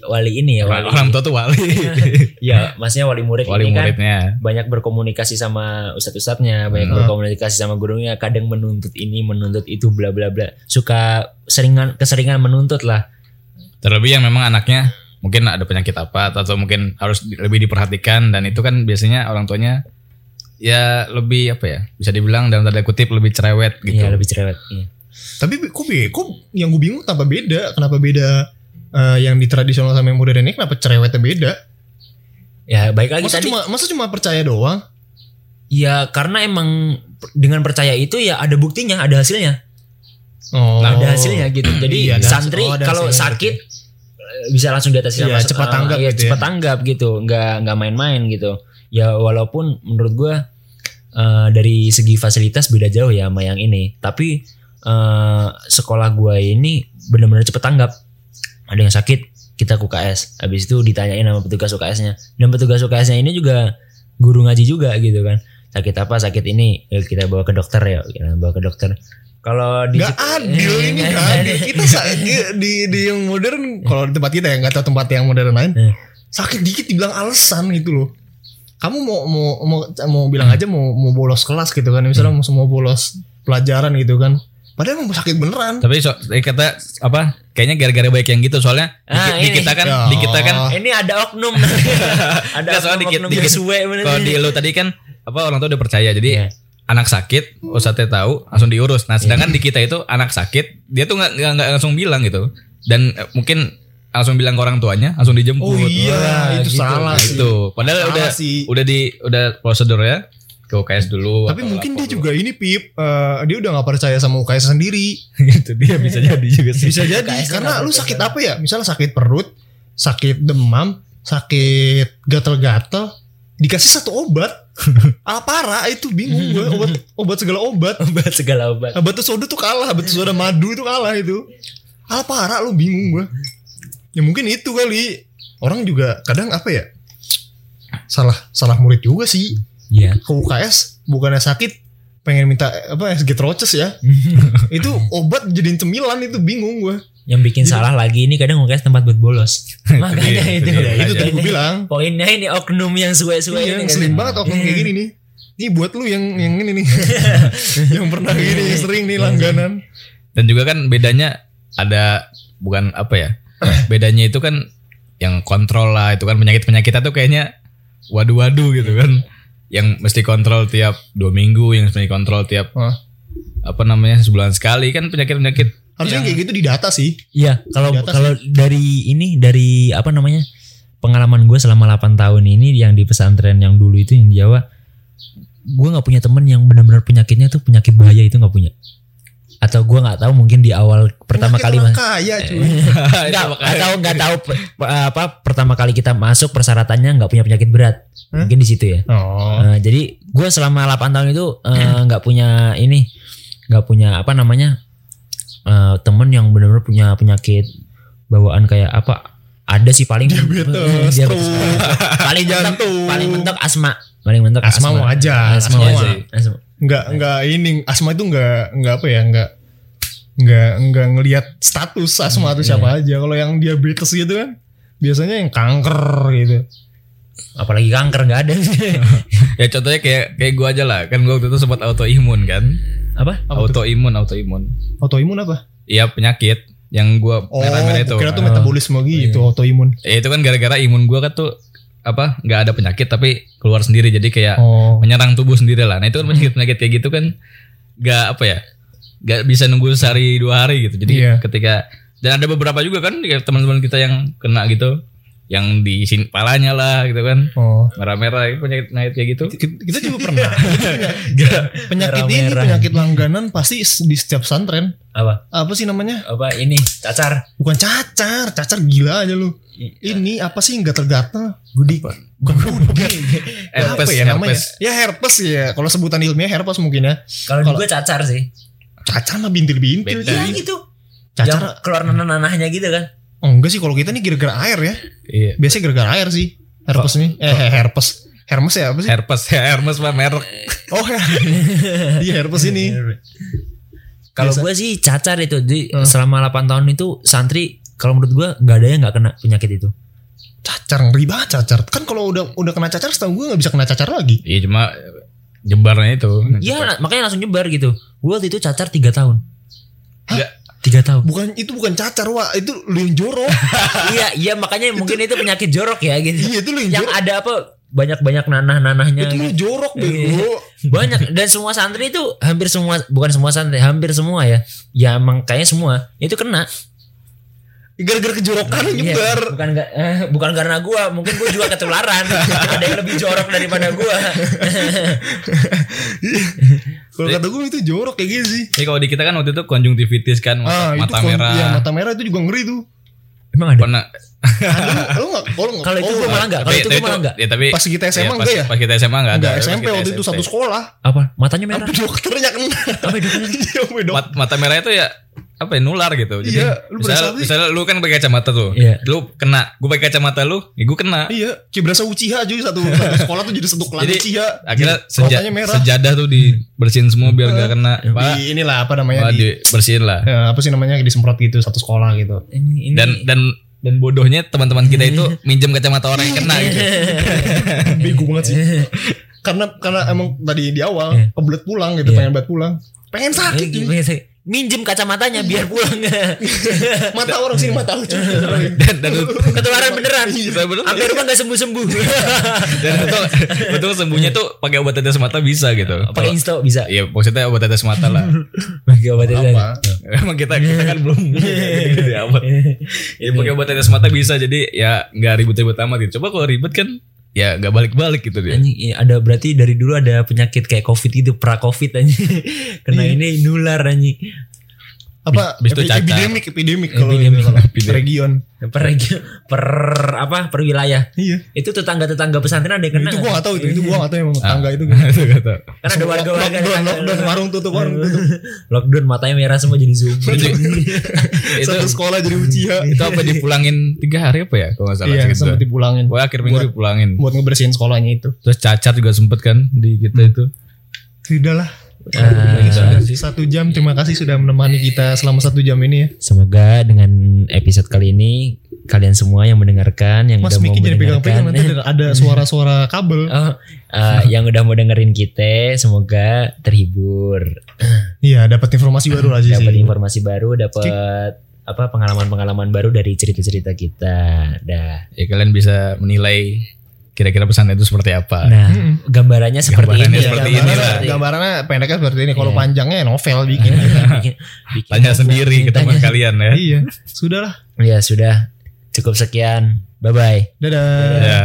wali ini ya wali Orang tua tuh wali. ya maksudnya wali murid wali ini kan muridnya. banyak berkomunikasi sama ustadz ustadznya banyak Hmm. berkomunikasi sama gurunya kadang menuntut ini menuntut itu bla bla bla suka seringan keseringan menuntut lah Terlebih yang memang anaknya mungkin ada penyakit apa atau mungkin harus di- lebih diperhatikan dan itu kan biasanya orang tuanya ya lebih apa ya bisa dibilang dalam tanda kutip lebih cerewet gitu. iya lebih cerewet iya. Tapi kok be- kok yang gue bingung kenapa beda? Kenapa beda eh, yang di tradisional sama yang modern ini kenapa cerewetnya beda? ya baik lagi Masa tadi cuma masa cuma percaya doang? ya karena emang dengan percaya itu ya ada buktinya ada hasilnya Oh. ada hasilnya gitu jadi Iya, santri hasil- oh, kalau sakit bisa langsung di atas Iya, cepat tanggap ya, gitu ya. cepat tanggap gitu. Nggak nggak main-main gitu. Ya walaupun menurut gua eh, dari segi fasilitas beda jauh ya sama yang ini. Tapi eh, sekolah gua ini benar-benar cepet tanggap. Ada yang sakit kita ke UKS habis itu ditanyain sama petugas UKS-nya dan petugas UKS-nya ini juga guru ngaji juga gitu kan. Sakit apa sakit ini ya kita bawa ke dokter ya kita bawa ke dokter kalau di Gak adil ini gak adil. Kita di, di, di yang modern kalau di tempat kita ya nggak tahu tempat yang modern lain Eh. sakit dikit dibilang alasan gitu loh. Kamu mau mau mau mau bilang aja mau mau bolos kelas gitu kan misalnya mau mau bolos pelajaran gitu kan. Padahal mau sakit beneran. Tapi so, eh, kata apa? Kayaknya gara-gara baik yang gitu soalnya di, Ah, di ini. kita kan Ya. di kita kan ini ada oknum ada Nggak, soalnya dikit- oknum dikit. suwe bener kalau di lu tadi kan apa orang tua udah percaya jadi Iya. Anak sakit ustadznya tahu langsung diurus nah sedangkan di kita itu anak sakit dia tuh nggak nggak langsung bilang gitu dan eh, mungkin langsung bilang ke orang tuanya langsung dijemput Oh iya, Wah, itu gitu. salah Nah, sih. itu padahal Salah udah sih. udah di udah prosedurnya ke UKS dulu Tapi mungkin dia dulu. juga ini Pip, eh, dia udah nggak percaya sama UKS sendiri. gitu dia bisa jadi juga sih Bisa jadi UKS-nya karena lu percaya. sakit apa ya? Misalnya sakit perut, sakit demam, sakit gatal-gatal, dikasih satu obat. Alpara itu bingung gue obat obat segala obat. obat segala obat Batu soda tuh kalah, batu soda madu itu kalah itu. Alpara lu bingung gue. Ya mungkin itu kali. Orang juga kadang apa ya? Salah salah murid juga sih. iya Ke UKS bukannya sakit pengen minta apa SG troces ya. itu obat jadiin cemilan itu bingung gue. Yang bikin salah lagi ini kadang UKS tempat buat bolos makanya itu itu. Ya, itu tadi gue Ini- bilang. poinnya ini oknum yang suwe-suwe Iya, ini kan. ngeselin banget oknum kayak gini nih. Ini buat lu yang yang ini nih. yang pernah gini yang sering nih langganan. dan juga kan bedanya ada bukan apa ya bedanya itu kan yang kontrol lah itu kan penyakit penyakitnya tuh kayaknya waduh-waduh gitu kan yang mesti kontrol tiap dua minggu yang mesti kontrol tiap apa namanya sebulan sekali kan penyakit penyakit Harusnya kayak gitu di data sih. Iya, kalau kalau dari ini dari apa namanya? Pengalaman gue selama 8 tahun ini yang di pesantren yang dulu itu yang di Jawa, gue nggak punya temen yang benar-benar penyakitnya tuh penyakit bahaya itu nggak punya. Atau gue nggak tahu mungkin di awal pertama Penyakit kali mas, kaya cuy. nggak nggak tahu nggak tahu apa pertama kali kita masuk persyaratannya nggak punya penyakit berat, Hah? mungkin di situ ya. Oh. Eh, jadi gue selama 8 tahun itu eh, nggak punya ini, nggak punya apa namanya eh, temen yang benar-benar punya penyakit bawaan kayak apa? Ada sih paling Diabetes, Diabetes. paling mentok, jantung. paling mentok asma, paling mentok Asma asma. mau aja, Asma asma. aja. Asma. Enggak enggak ini asma itu enggak enggak apa ya, enggak enggak enggak ngelihat status asma itu siapa aja. Kalau yang diabetes gitu kan biasanya yang kanker gitu. Apalagi kanker nggak ada. ya contohnya kayak kayak gua aja lah kan gua waktu itu sempat autoimun kan apa? Autoimun autoimun Autoimun apa? iya penyakit yang gua Oh, merah-merah itu kira tuh Oh. metabolisme gitu, autoimun. ya itu kan gara-gara imun gua kan tuh apa nggak ada penyakit tapi keluar sendiri jadi kayak Oh. menyerang tubuh sendiri lah. Nah itu kan penyakit-penyakit kayak gitu kan nggak apa ya, nggak bisa nunggu sehari dua hari gitu. Jadi Iya. ketika dan ada beberapa juga kan teman-teman kita yang kena gitu, yang di sini palanya lah gitu kan, Oh. merah-merah penyakit penyakit kayak gitu. Kita kita juga pernah. Nggak. penyakit ini Merah-merah. penyakit langganan pasti di setiap pesantren. Apa? Apa sih namanya? Apa ini? Cacar. Bukan cacar, cacar gila aja lu. Ini apa sih gatal-gatal? Gudi. Bukan gudi. Herpes, apa ya namanya? herpes. Ya herpes ya. Kalau sebutan ilmiah herpes mungkin ya. Kalau gue cacar sih. Cacar mah bintil-bintil. Cuy. gitu. Cacar Yang keluar nanah-nanahnya gitu kan. Oh, enggak sih kalau kita nih gara-gara air ya. Iya. Biasanya gara-gara air sih. Herpes nih. Eh herpes. Hermes ya apa sih? Herpes ya Hermes mah merek. Oh ya. Iya Hermes ini. Kalau gue sih cacar itu. Jadi selama 8 tahun itu santri kalau menurut gue nggak ada yang nggak kena penyakit itu. Cacar ngeri banget cacar. Kan kalau udah udah kena cacar setahu gue nggak bisa kena cacar lagi. Iya cuma jebarnya itu. Iya makanya langsung nyebar gitu. Gue waktu itu cacar 3 tahun. Enggak. 3 tahun. Bukan itu bukan cacar wah itu lu yang jorok. iya iya makanya mungkin itu penyakit jorok ya gitu. iya itu lu yang Yang jorok. ada apa banyak-banyak nanah-nanahnya Itu lu gitu. jorok Iya. bego. Banyak dan semua santri itu hampir semua bukan semua santri, hampir semua ya. Ya emang kayaknya semua itu kena. Gara-gara kejorokan Iya, nyebar. bukan eh, bukan karena gua, mungkin gua juga ketularan. ada yang lebih jorok daripada gua. Kalau kata gue itu jorok kayak gitu sih. Jadi kalau di kita kan waktu itu konjungtivitis kan Ah, mata, itu mata kon- merah. Iya, mata merah itu juga ngeri tuh. Emang ada. Pernah. Ada lu enggak kalau enggak Kalau itu gua malah enggak, kalau itu gua malah enggak. Ya, tapi Pas kita SMA pas, enggak ya? Pas kita SMA enggak ada. SMP waktu itu satu sekolah. Apa? Matanya merah. Tapi dokternya kena. Apa dokternya? Iya, sampai mata merah itu ya apa ya nular gitu. Jadi Iya, lu misalnya, berasa misalnya lu kan pakai kacamata tuh. Iya. Lu kena, gue pakai kacamata lu, ya gue kena. Iya, kayak berasa Uchiha cuy satu, satu sekolah tuh jadi satu kelas Jadi, Uchiha. Akhirnya seja, Rokanya merah. sejadah tuh dibersihin semua biar gak kena. Pak, Di inilah apa namanya Pak, di dibersihin lah. ya, apa sih namanya disemprot gitu satu sekolah gitu. Ini, ini. Dan dan dan bodohnya teman-teman kita itu minjem kacamata orang yang kena gitu. Bego banget sih. karena karena emang tadi di awal Iya. kebelet pulang gitu, Iya. pengen banget pulang. Pengen Eh, sakit gimana sih? Minjem kacamatanya biar pulang. Mata orang sini mata cuy. dan dan Ketularan beneran. Iya, bener. Sampai rumah gak sembuh-sembuh. dan betul betul sembuhnya tuh pakai obat tetes mata bisa gitu. Pakai insto bisa. Iya maksudnya obat tetes mata lah. Pakai obat itu. Apa? Emang kita kita kan belum amat. Ya pakai obat tetes mata bisa jadi ya nggak ribet-ribet amat gitu. Coba kalau ribet kan ya nggak balik-balik gitu dia. Anjing, iya, ada berarti dari dulu ada penyakit kayak covid gitu, pra covid anjing. Kena ini nular anjing. Apa? Bis- bis epi- epidemik, epidemik kalau ini kalau region. Per per apa? Per wilayah. Iya. Itu tetangga-tetangga pesantren ada yang kena. itu gua nggak? gak tahu itu, itu gua gak tahu emang tangga itu. Itu kata. Kan ada warga-warga lockdown, tetangga. lockdown, warung tutup, warung tutup. Lockdown matanya merah semua jadi zoom. itu Satu sekolah jadi Uchiha. itu apa dipulangin tiga hari apa ya kalau nggak salah Iya, sempat dipulangin. Pokoknya akhir minggu dipulangin. Buat ngebersihin sekolahnya itu. Terus cacat juga sempet kan di kita itu. Sudahlah. Sudah satu jam. Terima kasih sudah menemani kita selama satu jam ini ya. Semoga dengan episode kali ini kalian semua yang mendengarkan yang Mas udah mau Miki jadi pegang-pegang nanti mendengarkan ada- ada suara-suara kabel. Oh, eh, yang udah mau dengerin kita semoga terhibur, Iya, dapat informasi baru lah sih. dapat informasi baru, dapat apa pengalaman-pengalaman baru dari cerita-cerita kita. Dah. Ya kalian bisa menilai kira-kira pesan itu seperti apa. Nah, Mm-mm. gambarannya seperti Gambarannya ini. seperti ya, ini gambarannya, lah. gambarannya pendeknya seperti ini. Kalau Iya. panjangnya novel bikin. Bikin- bikin- Tanya sendiri ke teman kalian ya. iya, sudahlah. Ya sudah, cukup sekian. Bye bye. Dadah. Ya.